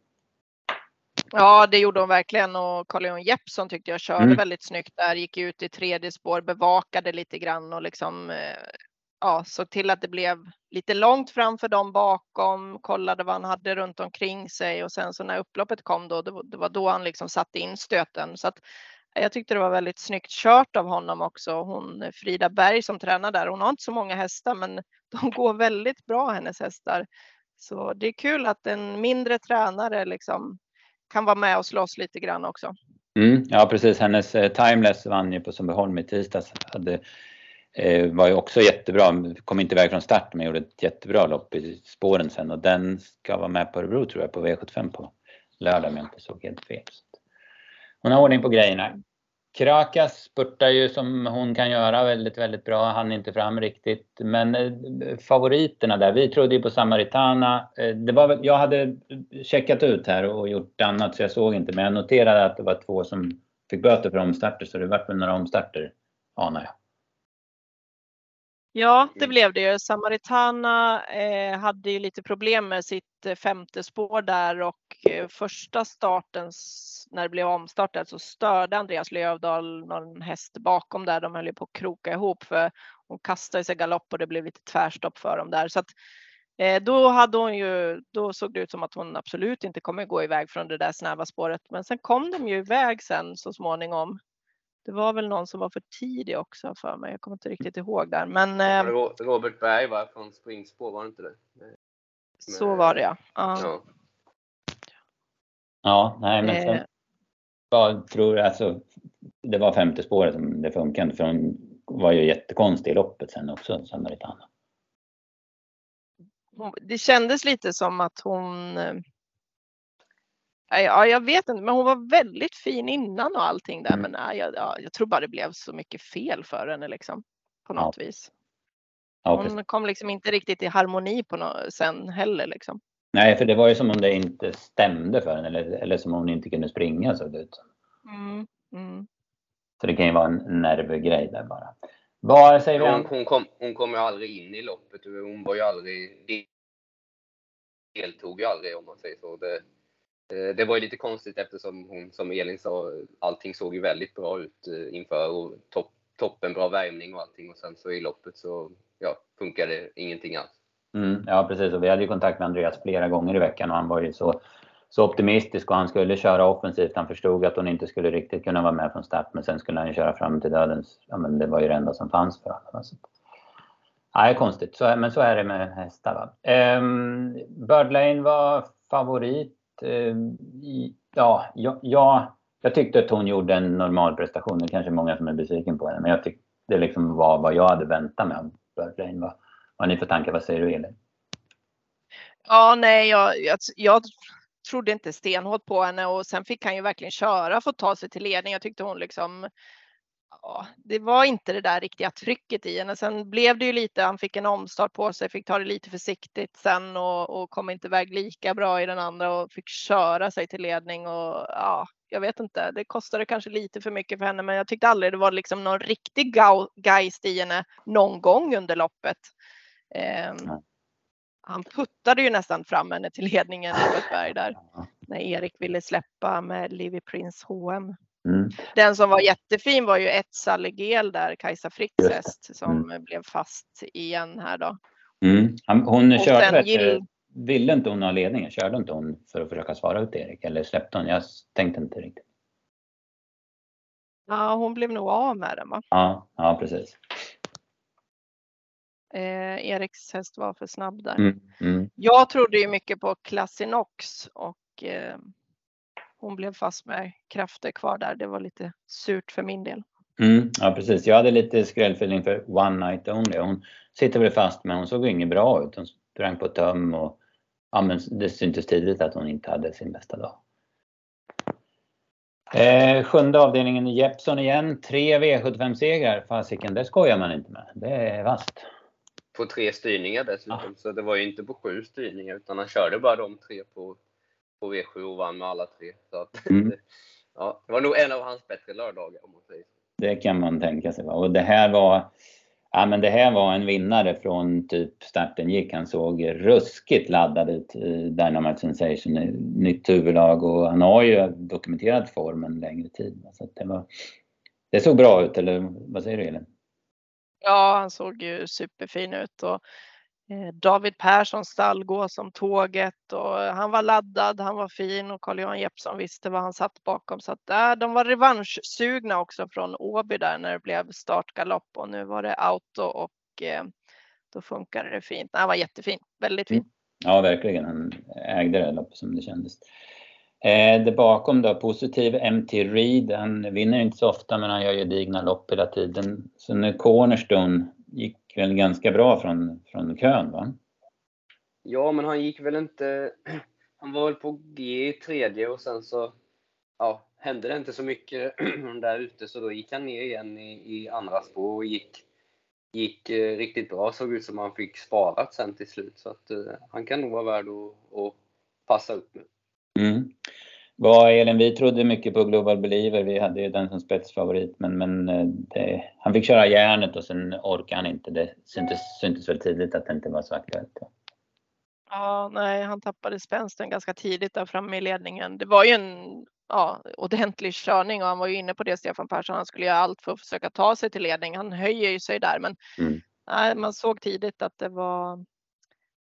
Ja, det gjorde hon verkligen och Carl-Johan Jeppsson tyckte jag körde mm. väldigt snyggt där, gick ut i tredje spår, bevakade lite grann och liksom eh, ja, såg till att det blev lite långt framför dem bakom, kollade vad han hade runt omkring sig och sen så när upploppet kom då, det var då han liksom satte in stöten. Så att jag tyckte det var väldigt snyggt kört av honom också. Hon Frida Berg som tränar där, hon har inte så många hästar men de går väldigt bra hennes hästar. Så det är kul att en mindre tränare liksom kan vara med och slåss lite grann också. Mm, ja precis, hennes eh, Timeless vann ju på Sundbyholm i tisdags. Hade, eh, var ju också jättebra, kom inte iväg från start men gjorde ett jättebra lopp i spåren sen och den ska vara med på Örebro tror jag på V75 på lördag om jag inte såg helt fel. Hon har ordning på grejerna. Krakas spurtar ju som hon kan göra väldigt, väldigt bra. Han inte fram riktigt. Men eh, favoriterna där, vi trodde ju på Samaritana. Eh, det var, jag hade checkat ut här och gjort annat så jag såg inte. Men jag noterade att det var två som fick böter för omstarter så det vart väl några omstarter, anar jag. Ja, det blev det ju. Samaritana eh, hade ju lite problem med sitt eh, femte spår där och eh, första starten när det blev omstartat så störde Andreas Lövdahl någon häst bakom där. De höll ju på att kroka ihop för hon kastade sig galopp och det blev lite tvärstopp för dem där. Så att, eh, då hade hon ju, då såg det ut som att hon absolut inte kommer gå iväg från det där snäva spåret. Men sen kom de ju iväg sen så småningom. Det var väl någon som var för tidig också för mig. Jag kommer inte riktigt ihåg där. Men, eh, Robert Berg var från springspår, var det inte det? Så var det ja. Ja, ja nej men sen, eh. jag tror alltså, det var femte spåret som det funkade för hon var ju jättekonstig i loppet sen också, Samaritana. Det kändes lite som att hon eh, Ja, jag vet inte, men hon var väldigt fin innan och allting där. Mm. Men nej, jag, ja, jag tror bara det blev så mycket fel för henne liksom. På något ja. vis. Hon kom liksom inte riktigt i harmoni på no sen heller liksom. Nej, för det var ju som om det inte stämde för henne eller, eller som om hon inte kunde springa såg det ut mm. Mm. Så det kan ju vara en nervgrej där bara. Vad säger vi? Hon, hon, kom, hon kom ju aldrig in i loppet. Hon var ju aldrig deltog ju aldrig om man säger så. Det, Eh, det var ju lite konstigt eftersom hon, som Elin sa, allting såg ju väldigt bra ut eh, inför och topp, toppen bra värmning och allting och sen så i loppet så ja, funkade ingenting alls. Mm, ja precis och vi hade ju kontakt med Andreas flera gånger i veckan och han var ju så, så optimistisk och han skulle köra offensivt. Han förstod att hon inte skulle riktigt kunna vara med från start men sen skulle han ju köra fram till dödens, ja men det var ju det enda som fanns för honom. Alltså. Nej, konstigt, så, men så är det med hästar. Va? Um, ehm, Birdlane var favorit Eh, ja, jag, jag, jag tyckte att hon gjorde en normal prestation. Det är kanske många som är besviken på henne, men jag tyckte det liksom var vad jag hade väntat mig av Birdlane. Vad, vad har ni för tankar? Vad säger du Elin? Ja, nej, jag, jag, jag trodde inte stenhårt på henne och sen fick han ju verkligen köra för att ta sig till ledning. Jag tyckte hon liksom ja, det var inte det där riktiga trycket i henne. Sen blev det ju lite, han fick en omstart på sig, fick ta det lite försiktigt sen och, och kom inte iväg lika bra i den andra och fick köra sig till ledning och ja, jag vet inte. Det kostade kanske lite för mycket för henne, men jag tyckte aldrig det var liksom någon riktig geist i henne någon gång under loppet. Eh, han puttade ju nästan fram henne till ledningen, Robert Berg där, när Erik ville släppa med Livy Prince H&M. Mm. Den som var jättefin var ju ett Saligel där, Kajsa Fritz häst, som mm. blev fast igen här då. Mm. Hon och körde vet, gill... ville inte hon ha ledningen? Körde inte hon för att försöka svara ut Erik eller släppte hon? Jag tänkte inte riktigt. Ja, hon blev nog av med den va? Ja, ja precis. Eh, Eriks häst var för snabb där. Mm, mm. Jag trodde ju mycket på Classinox och eh, hon blev fast med krafter kvar där. Det var lite surt för min del. Mm, ja precis, jag hade lite skrällfeeling för One Night Only. Hon sitter väl fast men hon såg inget bra ut. Hon sprang på töm och ja, men det syntes tidigt att hon inte hade sin bästa dag. Eh, sjunde avdelningen i Jeppson igen. Tre V75-segrar. Fasiken, det skojar man inte med. Det är vasst. På tre styrningar dessutom. Ah. Så det var ju inte på sju styrningar utan han körde bara de tre på på V7 och vann med alla tre. Så att, mm. ja, det var nog en av hans bättre lördagar om man säger så. Det kan man tänka sig. Och det här var Ja, men det här var en vinnare från typ starten gick. Han såg ruskigt laddad ut i Dynamite Sensation, nytt huvudlag och han har ju dokumenterat formen längre tid. Så det, var, det såg bra ut, eller vad säger du Elin? Ja, han såg ju superfin ut och David Perssons stallgå som tåget och han var laddad, han var fin och Carl-Johan Jeppsson visste vad han satt bakom. Så att, äh, de var revanschsugna också från Åby där när det blev startgalopp och nu var det auto och eh, då funkade det fint. Han var jättefin, väldigt fin. Ja, verkligen. Han ägde det loppet som det kändes. Eh, det bakom då, positiv MT Reed. Han vinner inte så ofta men han gör ju digna lopp hela tiden. Så nu Cornerstone gick väl ganska bra från, från kön va? Ja, men han gick väl inte... Han var väl på G i tredje och sen så ja, hände det inte så mycket där ute så då gick han ner igen i, i andra spår och gick, gick eh, riktigt bra. Såg ut som han fick sparat sen till slut så att eh, han kan nog vara värd att, att passa upp nu. Mm. Vad Elin, vi trodde mycket på Global Believer. Vi hade ju den som spetsfavorit men, men eh, det, han fick köra järnet och sen orkade han inte. Det syntes, syntes väl tidigt att det inte var så aktuellt. Ja, nej, han tappade spänsten ganska tidigt där framme i ledningen. Det var ju en ja, ordentlig körning och han var ju inne på det Stefan Persson. Han skulle göra allt för att försöka ta sig till ledning. Han höjer ju sig där, men mm. nej, man såg tidigt att det var.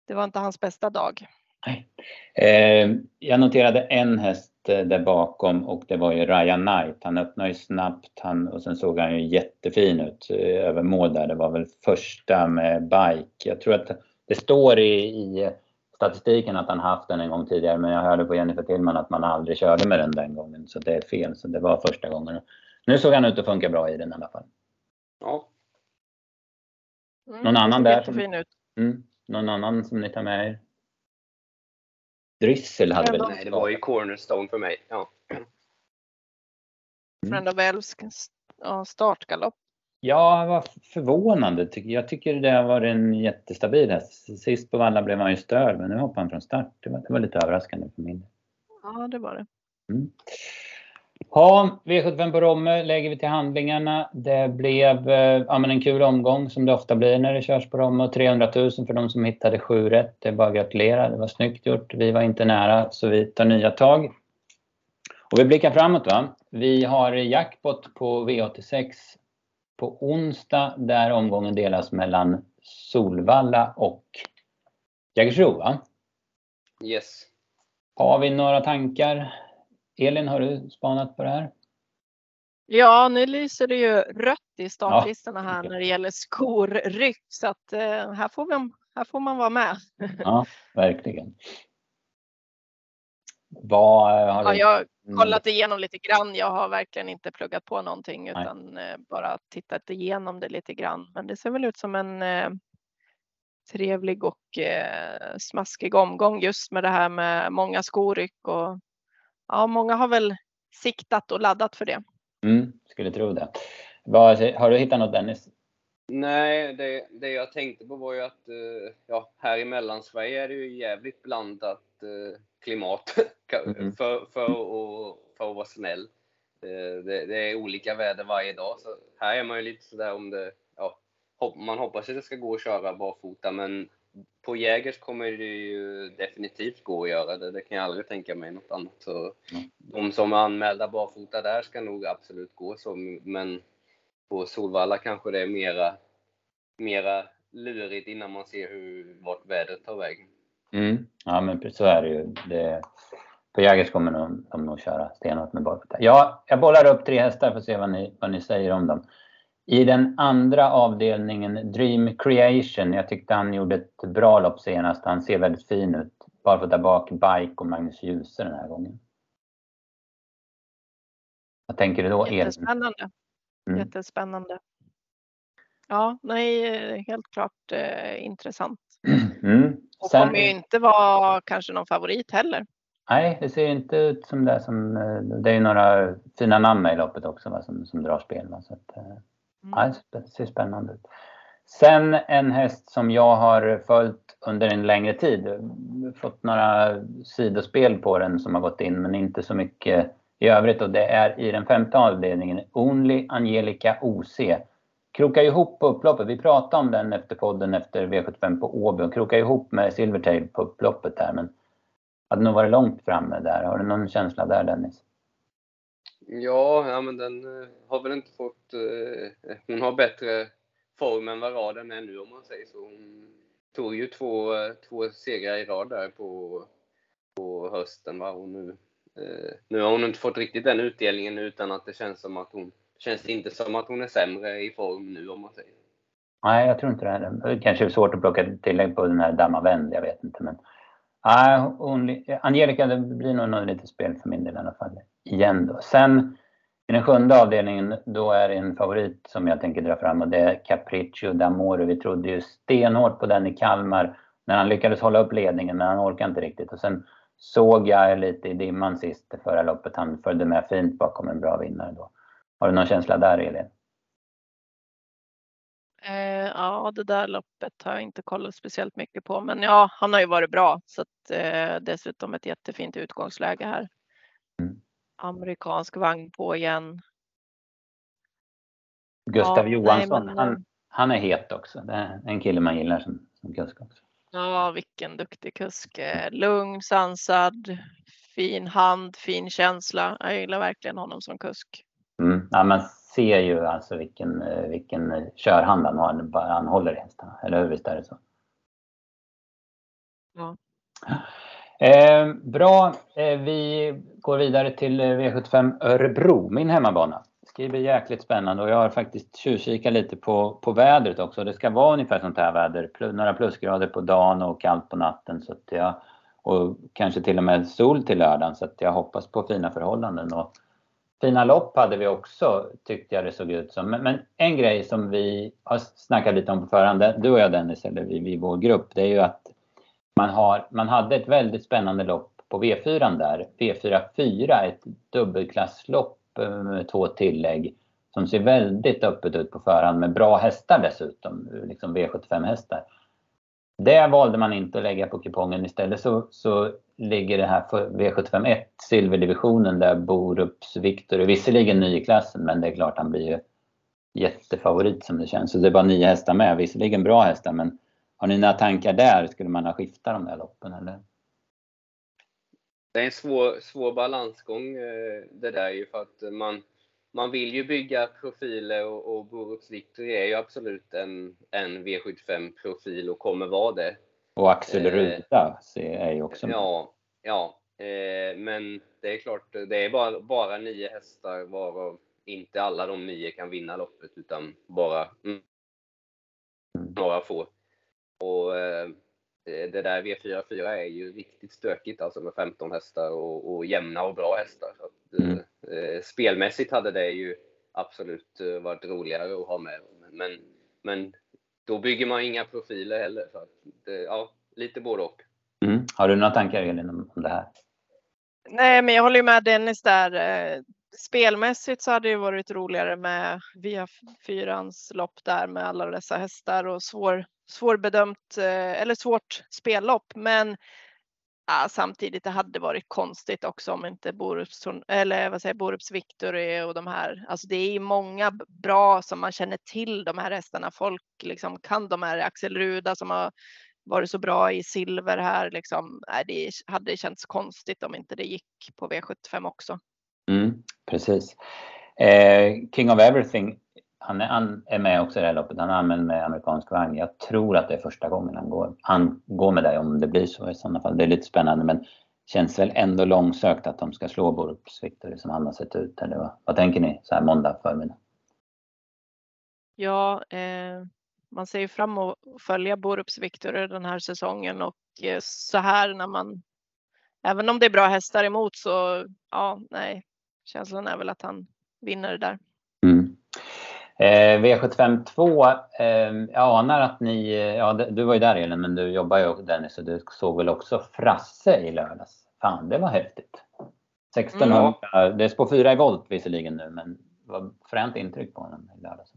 Det var inte hans bästa dag. Nej. Eh, jag noterade en häst eh, där bakom och det var ju Ryan Knight. Han öppnade ju snabbt han, och sen såg han ju jättefin ut eh, över mål där. Det var väl första med bike. Jag tror att det står i, i statistiken att han haft den en gång tidigare men jag hörde på Jennifer Tillman att man aldrig körde med den den gången. Så det är fel. Så det var första gången. Nu såg han ut att funka bra i den i alla fall. Ja. Mm, Någon annan där? Som, mm, någon annan som ni tar med er? Dryssel hade väl? Nej, det var ju Cornerstone för mig. Ja. Mm. Friend of ja, startgalopp. Ja, vad förvånande. Jag tycker det har varit en jättestabil häst. Sist på Valla blev han ju störd, men nu hoppar han från start. Det var, det var lite överraskande för min Ja, det var det. Mm. Ja, V75 på Romme lägger vi till handlingarna. Det blev eh, ja, en kul omgång som det ofta blir när det körs på Romme. 300 000 för de som hittade 7 rätt. Det är bara att gratulera. Det var snyggt gjort. Vi var inte nära så vi tar nya tag. Och vi blickar framåt. va. Vi har jackpot på V86 på onsdag där omgången delas mellan Solvalla och Jägersro? Yes. Har vi några tankar? Elin, har du spanat på det här? Ja, nu lyser det ju rött i startlistorna här när det gäller skorryck så att eh, här, får man, här får man vara med. Ja, verkligen. Vad har du... ja, jag har kollat igenom lite grann. Jag har verkligen inte pluggat på någonting utan Nej. Eh, bara tittat igenom det lite grann. Men det ser väl ut som en eh, trevlig och eh, smaskig omgång just med det här med många skoryck och ja, många har väl siktat och laddat för det. Mm, skulle tro det. Vad, har du hittat något Dennis? Nej, det, det jag tänkte på var ju att eh, ja, här i Mellansverige är det ju jävligt blandat eh, klimat mm. för, för, att, för att vara snäll. Det, det, är olika väder varje dag, så här är man ju lite sådär om det, ja, man hoppas att det ska gå att köra barfota, men på Jägers kommer det ju definitivt gå att göra det. Det kan jag aldrig tänka mig något annat. Så mm. De som är anmälda barfota där ska nog absolut gå så, men på Solvalla kanske det är mera, mera lurigt innan man ser hur, vart vädret tar vägen. Mm. Ja, men så är det ju. Det, på Jägers kommer de, de nog köra stenhårt med barfota. Ja, jag bollar upp tre hästar för att se vad ni, vad ni säger om dem. I den andra avdelningen, Dream Creation, jag tyckte han gjorde ett bra lopp senast. Han ser väldigt fin ut. Barfota bak, Bike och Magnus Djuse den här gången. Vad tänker du då, Elin? Jättespännande. Mm. Jättespännande. Ja, nej, helt klart eh, intressant. Mm. Och Sen, kommer ju inte vara kanske någon favorit heller. Nej, det ser inte ut som det som... Eh, det är ju några fina namn med i loppet också va, som, som drar spel. Va, så att, eh, mm. ja, det ser spännande ut. Sen en häst som jag har följt under en längre tid. Fått några sidospel på den som har gått in men inte så mycket i övrigt och det är i den femte avdelningen Only Angelica OC krokar ihop på upploppet. Vi pratade om den efter podden efter V75 på Åby och krokar ihop med Silvertail på upploppet där. Men hade nog varit långt framme där. Har du någon känsla där Dennis? Ja, ja men den eh, har väl inte fått... Eh, eh, hon har bättre form än vad raden är nu om man säger så. Hon tog ju två, två segrar i rad där på, på hösten va? och nu, nu har hon inte fått riktigt den utdelningen utan att det känns som att hon känns inte som att hon är sämre i form nu om man säger. Nej, jag tror inte det. Det kanske är svårt att plocka tillägg på den här Damma Vänd, jag vet inte. Men Nej, hon, Angelica, det blir nog något lite spel för min del i alla fall. Igen då. Sen i den sjunde avdelningen, då är det en favorit som jag tänker dra fram och det är Capriccio d'Amore. Vi trodde ju stenhårt på den i Kalmar när han lyckades hålla upp ledningen, men han orkade inte riktigt. Och sen såg jag lite i dimman sist förra loppet. Han följde med fint bakom en bra vinnare då. Har du någon känsla där, Elin? Eh, ja, det där loppet har jag inte kollat speciellt mycket på, men ja, han har ju varit bra så att eh, dessutom ett jättefint utgångsläge här. Amerikansk vagn på igen. Gustav ja, Johansson, nej, men, han, han är het också. Det är en kille man gillar som, som kusk också. Ja, vilken duktig kusk. Eh, lugn, sansad, fin hand, fin känsla. Jag gillar verkligen honom som kusk. Mm. Ja, man ser ju alltså vilken, eh, vilken körhand han har. Han håller i hästarna, eller hur? Visst är det så? Ja. Eh, bra, eh, vi går vidare till eh, V75 Örebro, min hemmabana. Det ska bli jäkligt spännande och jag har faktiskt tjuvkikat lite på, på vädret också. Det ska vara ungefär sånt här väder, några plusgrader på dagen och kallt på natten. Så att jag, och kanske till och med sol till lördagen så att jag hoppas på fina förhållanden. Och fina lopp hade vi också tyckte jag det såg ut som. Men, men en grej som vi har snackat lite om på förhand, du och jag Dennis, eller vi i vår grupp, det är ju att man, har, man hade ett väldigt spännande lopp på V4 där. V4 4, ett dubbelklasslopp med två tillägg som ser väldigt öppet ut på förhand med bra hästar dessutom, liksom V75 hästar. Det valde man inte att lägga på kupongen. Istället så, så ligger det här för V751 silverdivisionen där Borups Viktor är visserligen ny i klassen men det är klart han blir ju jättefavorit som det känns. Så det är bara nio hästar med. Visserligen bra hästar men har ni några tankar där? Skulle man ha skiftat de där loppen eller? Det är en svår, svår balansgång eh, det där ju för att man, man vill ju bygga profiler och, och Borups Victor är ju absolut en, en V75-profil och kommer vara det. Och Axel eh, Ruda är ju också med. Ja, ja. Eh, men det är klart, det är bara, bara nio hästar varav inte alla de nio kan vinna loppet utan bara mm, några få. Och eh, det där V44 är ju riktigt stökigt alltså med 15 hästar och, och jämna och bra hästar. Så att, mm. eh, spelmässigt hade det ju absolut eh, varit roligare att ha med. Men, men då bygger man inga profiler heller. Så att, det, ja, lite både och. Mm. Har du några tankar Elin om det här? Nej, men jag håller med Dennis där. Eh, spelmässigt så hade det varit roligare med via fyrans lopp där med alla dessa hästar och svår, svårbedömt eh, eller svårt spellopp. Men ja, samtidigt det hade varit konstigt också om inte Borups, eller vad säger Borups Victory och de här. Alltså det är många bra som man känner till de här hästarna. Folk liksom kan de här Axel Ruda som har varit så bra i silver här liksom. Nej, det hade känts konstigt om inte det gick på V75 också. Mm, precis. Eh, King of Everything, han är, han är med också i det här loppet. Han är anmäld med amerikansk vagn. Jag tror att det är första gången han går. Han går med dig om det blir så i sådana fall. Det är lite spännande men känns väl ändå långsökt att de ska slå Borups Victory som han har sett ut. Eller vad, vad tänker ni så här måndag förmiddag? Ja, eh, man ser ju fram emot att följa Borups Victory den här säsongen och eh, så här när man Även om det är bra hästar emot så ja, nej, känslan är väl att han vinner det där. Mm. Eh, V75 2, eh, jag anar att ni, ja du var ju där Elin, men du jobbar ju Dennis och du såg väl också Frasse i lördags? Fan, det var häftigt. 1600, mm. det är spår 4 i volt visserligen nu, men vad fränt intryck på honom i lördags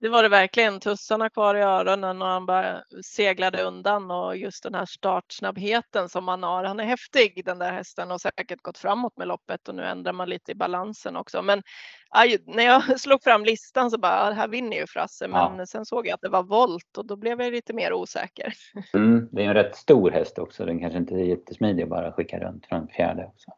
det var det verkligen. Tussarna kvar i öronen och han bara seglade undan och just den här startsnabbheten som han har. Han är häftig den där hästen och säkert gått framåt med loppet och nu ändrar man lite i balansen också. Men aj, när jag slog fram listan så bara, här vinner ju Frasse. Men ja. sen såg jag att det var volt och då blev jag lite mer osäker. Mm, det är en rätt stor häst också. Den kanske inte är jättesmidig att bara skicka runt från fjärde också.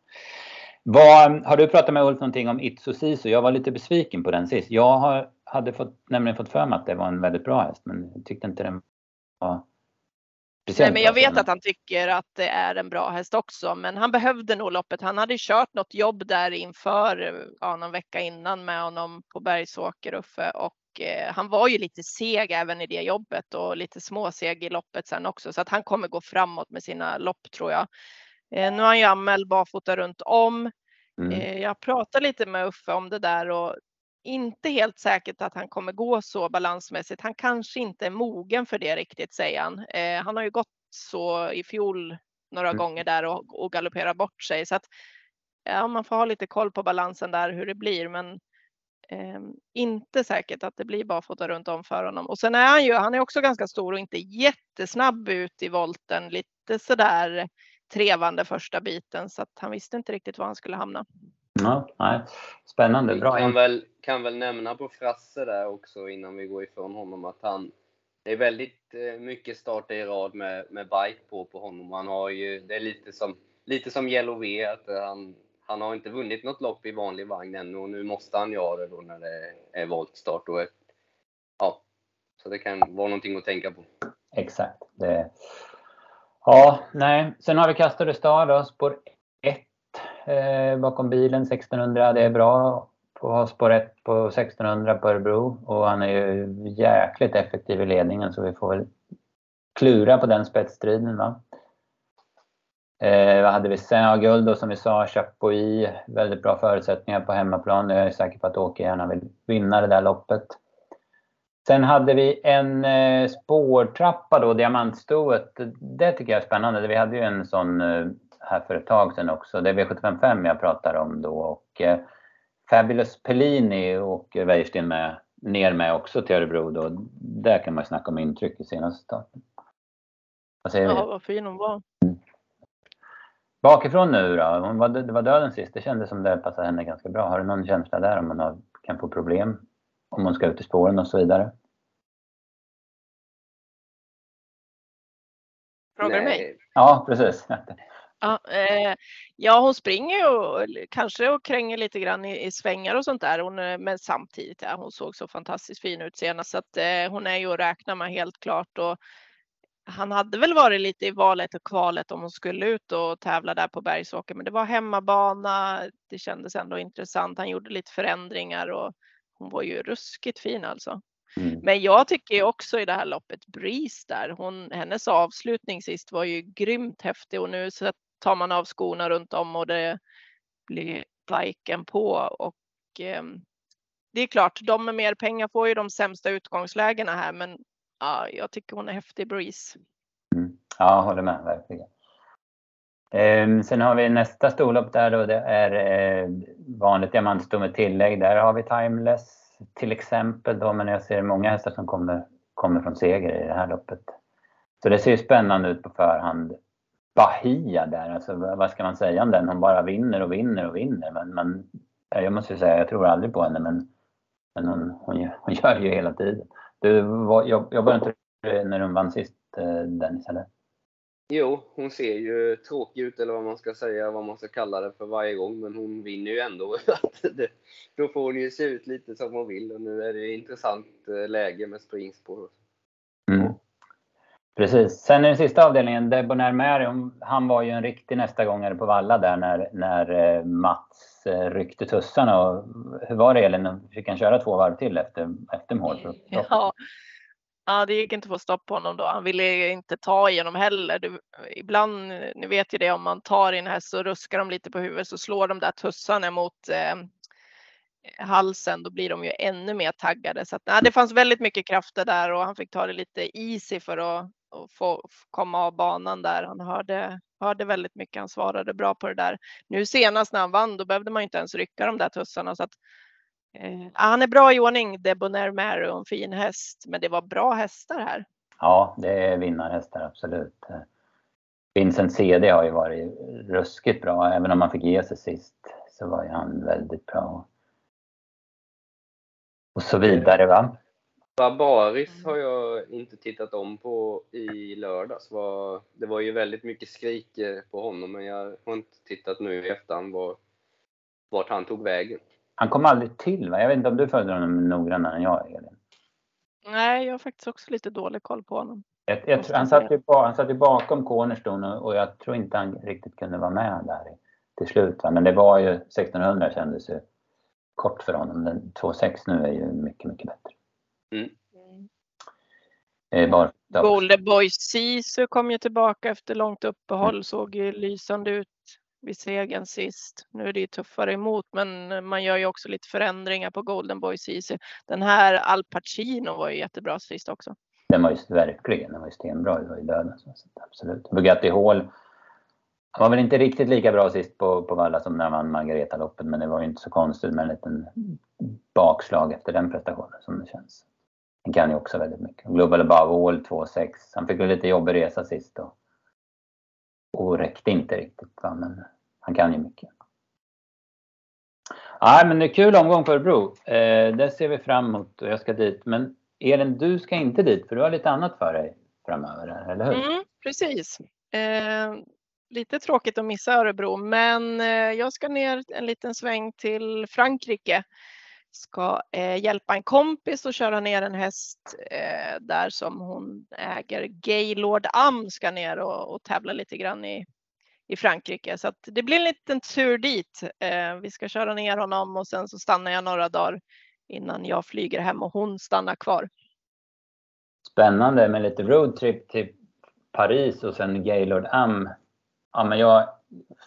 Vad, har du pratat med Ulf någonting om Itso Sisu? Jag var lite besviken på den sist. Jag har hade fått, nämligen fått för mig att det var en väldigt bra häst men jag tyckte inte den var Nej, men jag vet att han tycker att det är en bra häst också, men han behövde nog loppet. Han hade kört något jobb där inför ja, någon vecka innan med honom på Bergsåker Uffe och eh, han var ju lite seg även i det jobbet och lite småseg i loppet sen också så att han kommer gå framåt med sina lopp tror jag. Eh, nu har han ju anmäld barfota runt om. Mm. Eh, jag pratade lite med Uffe om det där och inte helt säkert att han kommer gå så balansmässigt. Han kanske inte är mogen för det riktigt säger han. Eh, han har ju gått så i fjol några mm. gånger där och, och galopperat bort sig så att ja, man får ha lite koll på balansen där hur det blir men eh, inte säkert att det blir barfota runt om för honom. Och sen är han ju, han är också ganska stor och inte jättesnabb ut i volten, lite sådär trevande första biten så att han visste inte riktigt var han skulle hamna. Ja, nej. Spännande. Bra. Vi kan väl, kan väl nämna på Frasse där också innan vi går ifrån honom att han det är väldigt eh, mycket starter i rad med, med bike på, på honom. Han har ju, det är lite som, lite som Yellow V, att han, han har inte vunnit något lopp i vanlig vagn ännu och nu måste han göra det då när det är voltstart. Och ja, så det kan vara någonting att tänka på. Exakt. Det, ja, nej. Sen har vi Castor Star då, spår 1 eh, bakom bilen, 1600. Det är bra att ha spår 1 på 1600 på Örebro och han är ju jäkligt effektiv i ledningen så vi får väl klura på den spetsstriden. Va? Eh, vad hade vi sen? Ja, guld då som vi sa, Chapuis. Väldigt bra förutsättningar på hemmaplan. Jag är säker på att Åke gärna vill vinna det där loppet. Sen hade vi en eh, spårtrappa då, diamantstoet. Det tycker jag är spännande. Vi hade ju en sån eh, här för ett tag sedan också. Det är V755 jag pratar om då. Och, eh, Fabulous Pellini och Wäjersten med, ner med också till Örebro då. Där kan man snacka om intryck i senaste starten. Vad säger ja, vad fin hon var. Mm. Bakifrån nu då? Hon var, det var döden sist. Det kändes som det passade henne ganska bra. Har du någon känsla där om hon har, kan få problem? Om hon ska ut i spåren och så vidare? Frågar du mig? Ja, precis. Ja, eh, ja, hon springer ju kanske och kränger lite grann i, i svängar och sånt där. Hon, men samtidigt, ja, hon såg så fantastiskt fin ut senast så att eh, hon är ju att räkna med helt klart. Och han hade väl varit lite i valet och kvalet om hon skulle ut och tävla där på Bergsåker, men det var hemmabana. Det kändes ändå intressant. Han gjorde lite förändringar och hon var ju ruskigt fin alltså. Mm. Men jag tycker också i det här loppet Breeze där, hon, hennes avslutning sist var ju grymt häftig och nu så tar man av skorna runt om och det blir spiken på och eh, det är klart, de med mer pengar får ju de sämsta utgångslägena här, men ja, jag tycker hon är häftig Breeze. Mm. Ja, håller med verkligen. Ehm, sen har vi nästa storlopp där då, det är eh, vanligt diamantstomme tillägg. Där har vi Timeless till exempel då, men jag ser många hästar som kommer, kommer från seger i det här loppet. Så det ser spännande ut på förhand. Bahia där, alltså vad ska man säga om den? Hon bara vinner och vinner och vinner. Men, men jag måste ju säga, jag tror aldrig på henne men, men hon, hon, hon gör ju hela tiden. Du, jobbade inte när hon vann sist eh, Dennis eller? Jo, hon ser ju tråkig ut eller vad man ska säga, vad man ska kalla det för varje gång. Men hon vinner ju ändå. Då får hon ju se ut lite som hon vill och nu är det ett intressant eh, läge med springspår. Mm. Precis. Sen i den sista avdelningen, Debonair Mary, han var ju en riktig nästa gångare på Valla där när, när eh, Mats eh, ryckte tussarna. Och hur var det Elin? Fick han köra två varv till efter, efter mål? Ja ja, det gick inte att få stopp på honom då. Han ville inte ta i honom heller. Du, ibland, ni vet ju det, om man tar i en häst så ruskar de lite på huvudet så slår de där tussarna mot eh, halsen, då blir de ju ännu mer taggade. Så att, nej, det fanns väldigt mycket krafter där och han fick ta det lite easy för att och få komma av banan där. Han hörde, hörde väldigt mycket. Han svarade bra på det där. Nu senast när han vann, då behövde man inte ens rycka de där tussarna. Så att, eh, han är bra i ordning, Debonair Mary och en fin häst. Men det var bra hästar här. Ja, det är vinnarhästar, absolut. Vincent CD har ju varit ruskigt bra. Även om han fick ge sig sist så var ju han väldigt bra. Och så vidare va. Barbaris mm. har jag inte tittat om på i lördags. Det var ju väldigt mycket skrik eh, på honom, men jag har inte tittat nu i efterhand var, vart han tog vägen. Han kom aldrig till va? Jag vet inte om du följde honom noggrannare än jag, Elin? Nej, jag har faktiskt också lite dålig koll på honom. Jag, jag, han, satt ju, han satt ju bakom Cornerstone och jag tror inte han riktigt kunde vara med där till slut. Va? Men det var ju 1600 kändes ju kort för honom. 2,6 nu är ju mycket, mycket bättre. Mm. Bara, Golden Boy Sisu kom ju tillbaka efter långt uppehåll, mm. såg ju lysande ut vid segern sist. Nu är det ju tuffare emot, men eh, man gör ju också lite förändringar på Golden Boy Sisu. Den här Al Pacino var ju jättebra sist också. Den var ju verkligen, den var ju stenbra, det var ju döden. Absolut. Bugatti Hall var väl inte riktigt lika bra sist på, på Valla som när man Margareta-loppet, men det var ju inte så konstigt med en liten bakslag efter den prestationen som det känns. Han kan ju också väldigt mycket. Global Above All 2,6. Han fick ju lite jobbig resa sist och, och räckte inte riktigt. Va? Men han kan ju mycket. Ja, men det är kul omgång för Örebro. Eh, det ser vi fram emot och jag ska dit. Men Elin, du ska inte dit för du har lite annat för dig framöver, eller hur? Mm, precis. Eh, lite tråkigt att missa Örebro, men eh, jag ska ner en liten sväng till Frankrike ska eh, hjälpa en kompis att köra ner en häst eh, där som hon äger. Gaylord Am ska ner och, och tävla lite grann i, i Frankrike. Så att det blir en liten tur dit. Eh, vi ska köra ner honom och sen så stannar jag några dagar innan jag flyger hem och hon stannar kvar. Spännande med lite roadtrip till Paris och sen Gaylord Am. Ja, men jag,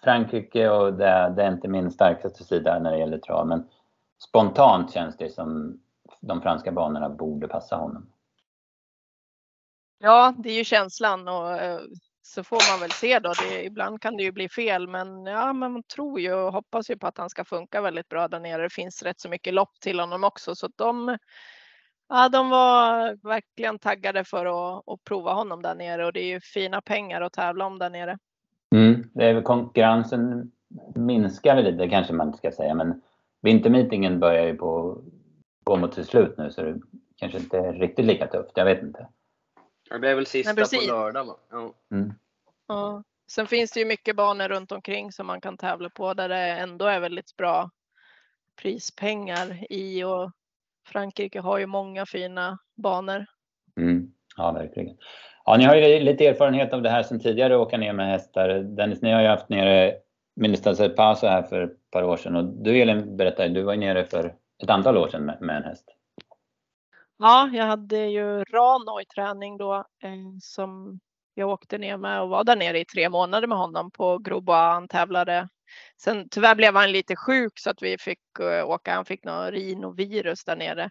Frankrike och det, det är inte min starkaste sida när det gäller trav, men spontant känns det som de franska banorna borde passa honom. Ja, det är ju känslan och eh, så får man väl se då. Det, ibland kan det ju bli fel, men ja, men man tror ju och hoppas ju på att han ska funka väldigt bra där nere. Det finns rätt så mycket lopp till honom också, så de, ja, de var verkligen taggade för att, att prova honom där nere och det är ju fina pengar att tävla om där nere. Mm, det är väl konkurrensen minskar väl lite kanske man ska säga, men vintermeetingen börjar ju på gå mot sitt slut nu så det kanske inte är riktigt lika tufft. Jag vet inte. Det blir väl sista på lördag va? Ja. Mm. ja. Sen finns det ju mycket banor runt omkring som man kan tävla på där det ändå är väldigt bra prispengar i och Frankrike har ju många fina banor. Mm. Ja, verkligen. Ja, ni har ju lite erfarenhet av det här sedan tidigare, åka ner med hästar. Dennis, ni har ju haft nere Minister Paso här för par år sedan och du Elin berättade, du var nere för ett antal år sedan med, med en häst. Ja, jag hade ju Rano i träning då eh, som jag åkte ner med och var där nere i tre månader med honom på Grobois. Han tävlade. Sen tyvärr blev han lite sjuk så att vi fick eh, åka. Han fick något rinovirus där nere.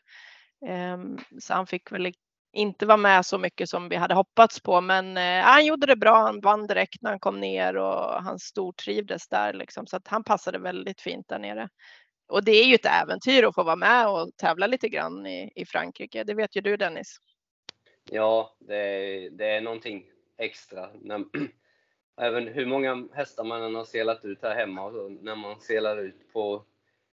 Ehm, så han fick väl inte var med så mycket som vi hade hoppats på. Men eh, han gjorde det bra. Han vann direkt när han kom ner och han stortrivdes där liksom. Så att han passade väldigt fint där nere. Och det är ju ett äventyr att få vara med och tävla lite grann i, i Frankrike. Det vet ju du Dennis. Ja, det är, det är någonting extra. När, även hur många hästar man än har selat ut här hemma, och när man selar ut på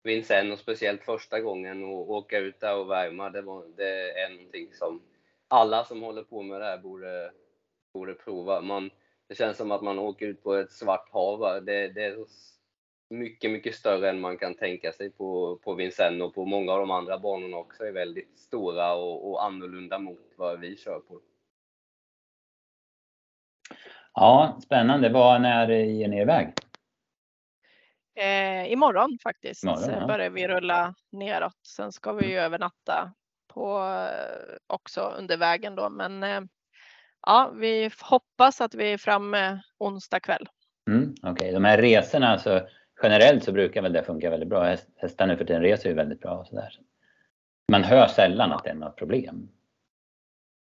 Vincennes och speciellt första gången och åka ut där och värma, det, var, det är någonting som alla som håller på med det här borde, borde prova. Man, det känns som att man åker ut på ett svart hav. Det, det är mycket, mycket större än man kan tänka sig på, på Vincennes och på många av de andra banorna också är väldigt stora och, och annorlunda mot vad vi kör på. Ja, spännande. Vad när ger ni iväg? Eh, imorgon faktiskt imorgon, ja. börjar vi rulla neråt. Sen ska vi ju övernatta på eh, också under vägen då. Men eh, ja, vi hoppas att vi är framme onsdag kväll. Mm, Okej, okay. de här resorna alltså generellt så brukar väl det funka väldigt bra. Hästar nu för tiden reser ju väldigt bra och sådär. Man hör sällan att det är något problem.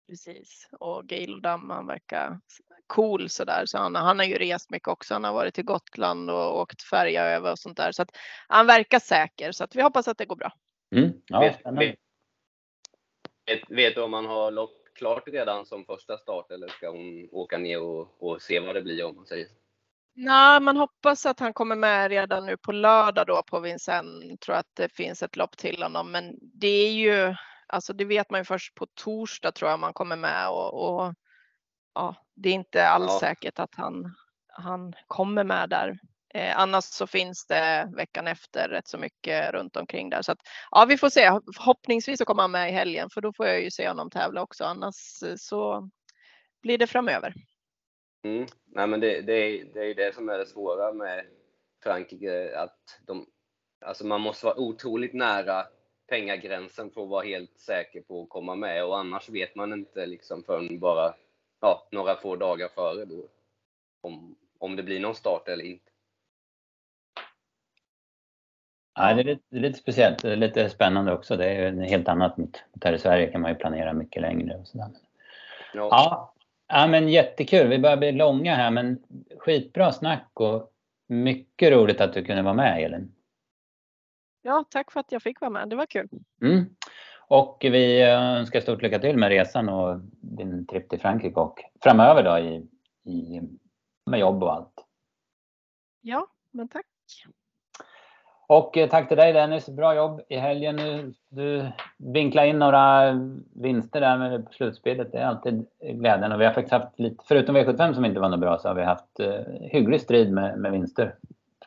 Precis och Gildam han verkar cool sådär så han, han har ju rest mycket också. Han har varit till Gotland och åkt färja över och sånt där så att han verkar säker så att vi hoppas att det går bra. Mm, ja, vet, Vet, vet du om man har lopp klart redan som första start eller ska hon åka ner och, och se vad det blir om man säger Nej, man hoppas att han kommer med redan nu på lördag då på Vincennes. Tror att det finns ett lopp till honom, men det är ju alltså det vet man ju först på torsdag tror jag man kommer med och, och ja, det är inte alls ja. säkert att han, han kommer med där. Eh, annars så finns det veckan efter rätt så mycket runt omkring där. Så att, ja, vi får se. Förhoppningsvis så kommer han med i helgen för då får jag ju se honom tävla också. Annars eh, så blir det framöver. Mm. Nej, men det, det, är, det är det som är det svåra med Frankrike. Att de, alltså man måste vara otroligt nära pengagränsen för att vara helt säker på att komma med och annars vet man inte liksom förrän bara ja, några få dagar före då, om, om det blir någon start eller inte. Ja, det är lite, det är lite speciellt. Det är lite spännande också. Det är helt annat mot, mot här i Sverige kan man ju planera mycket längre. Och sådär. Ja. ja. Ja, men jättekul. Vi börjar bli långa här, men skitbra snack och mycket roligt att du kunde vara med, Elin. Ja, tack för att jag fick vara med. Det var kul. Mm. Och vi önskar stort lycka till med resan och din trip till Frankrike och framöver då i, i, med jobb och allt. Ja, men tack. Och eh, tack till dig Dennis, bra jobb i helgen. Nu, du vinklade in några vinster där med slutspelet. Det är alltid glädjen. Och vi har faktiskt haft lite, förutom V75 som inte var något bra, så har vi haft uh, hygglig strid med, med vinster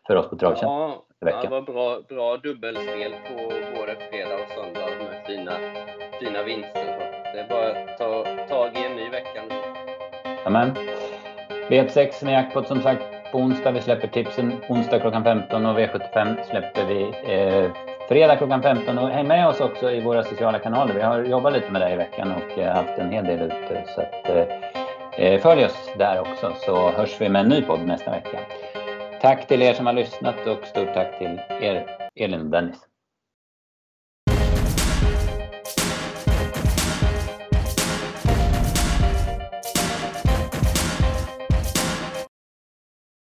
för oss på Travtjänst. Ja, ja, det var bra, bra dubbelspel på både fredag och söndag med fina, fina vinster. Det är bara att ta tag i en ny vecka nu. Amen. V6 med jackpot som sagt på onsdag. Vi släpper tipsen onsdag klockan 15 och V75 släpper vi eh, fredag klockan 15. Och häng med oss också i våra sociala kanaler. Vi har jobbat lite med det i veckan och eh, haft en hel del ute. Så att, eh, eh, följ oss där också så hörs vi med en ny podd nästa vecka. Tack till er som har lyssnat och stort tack till er Elin och Dennis.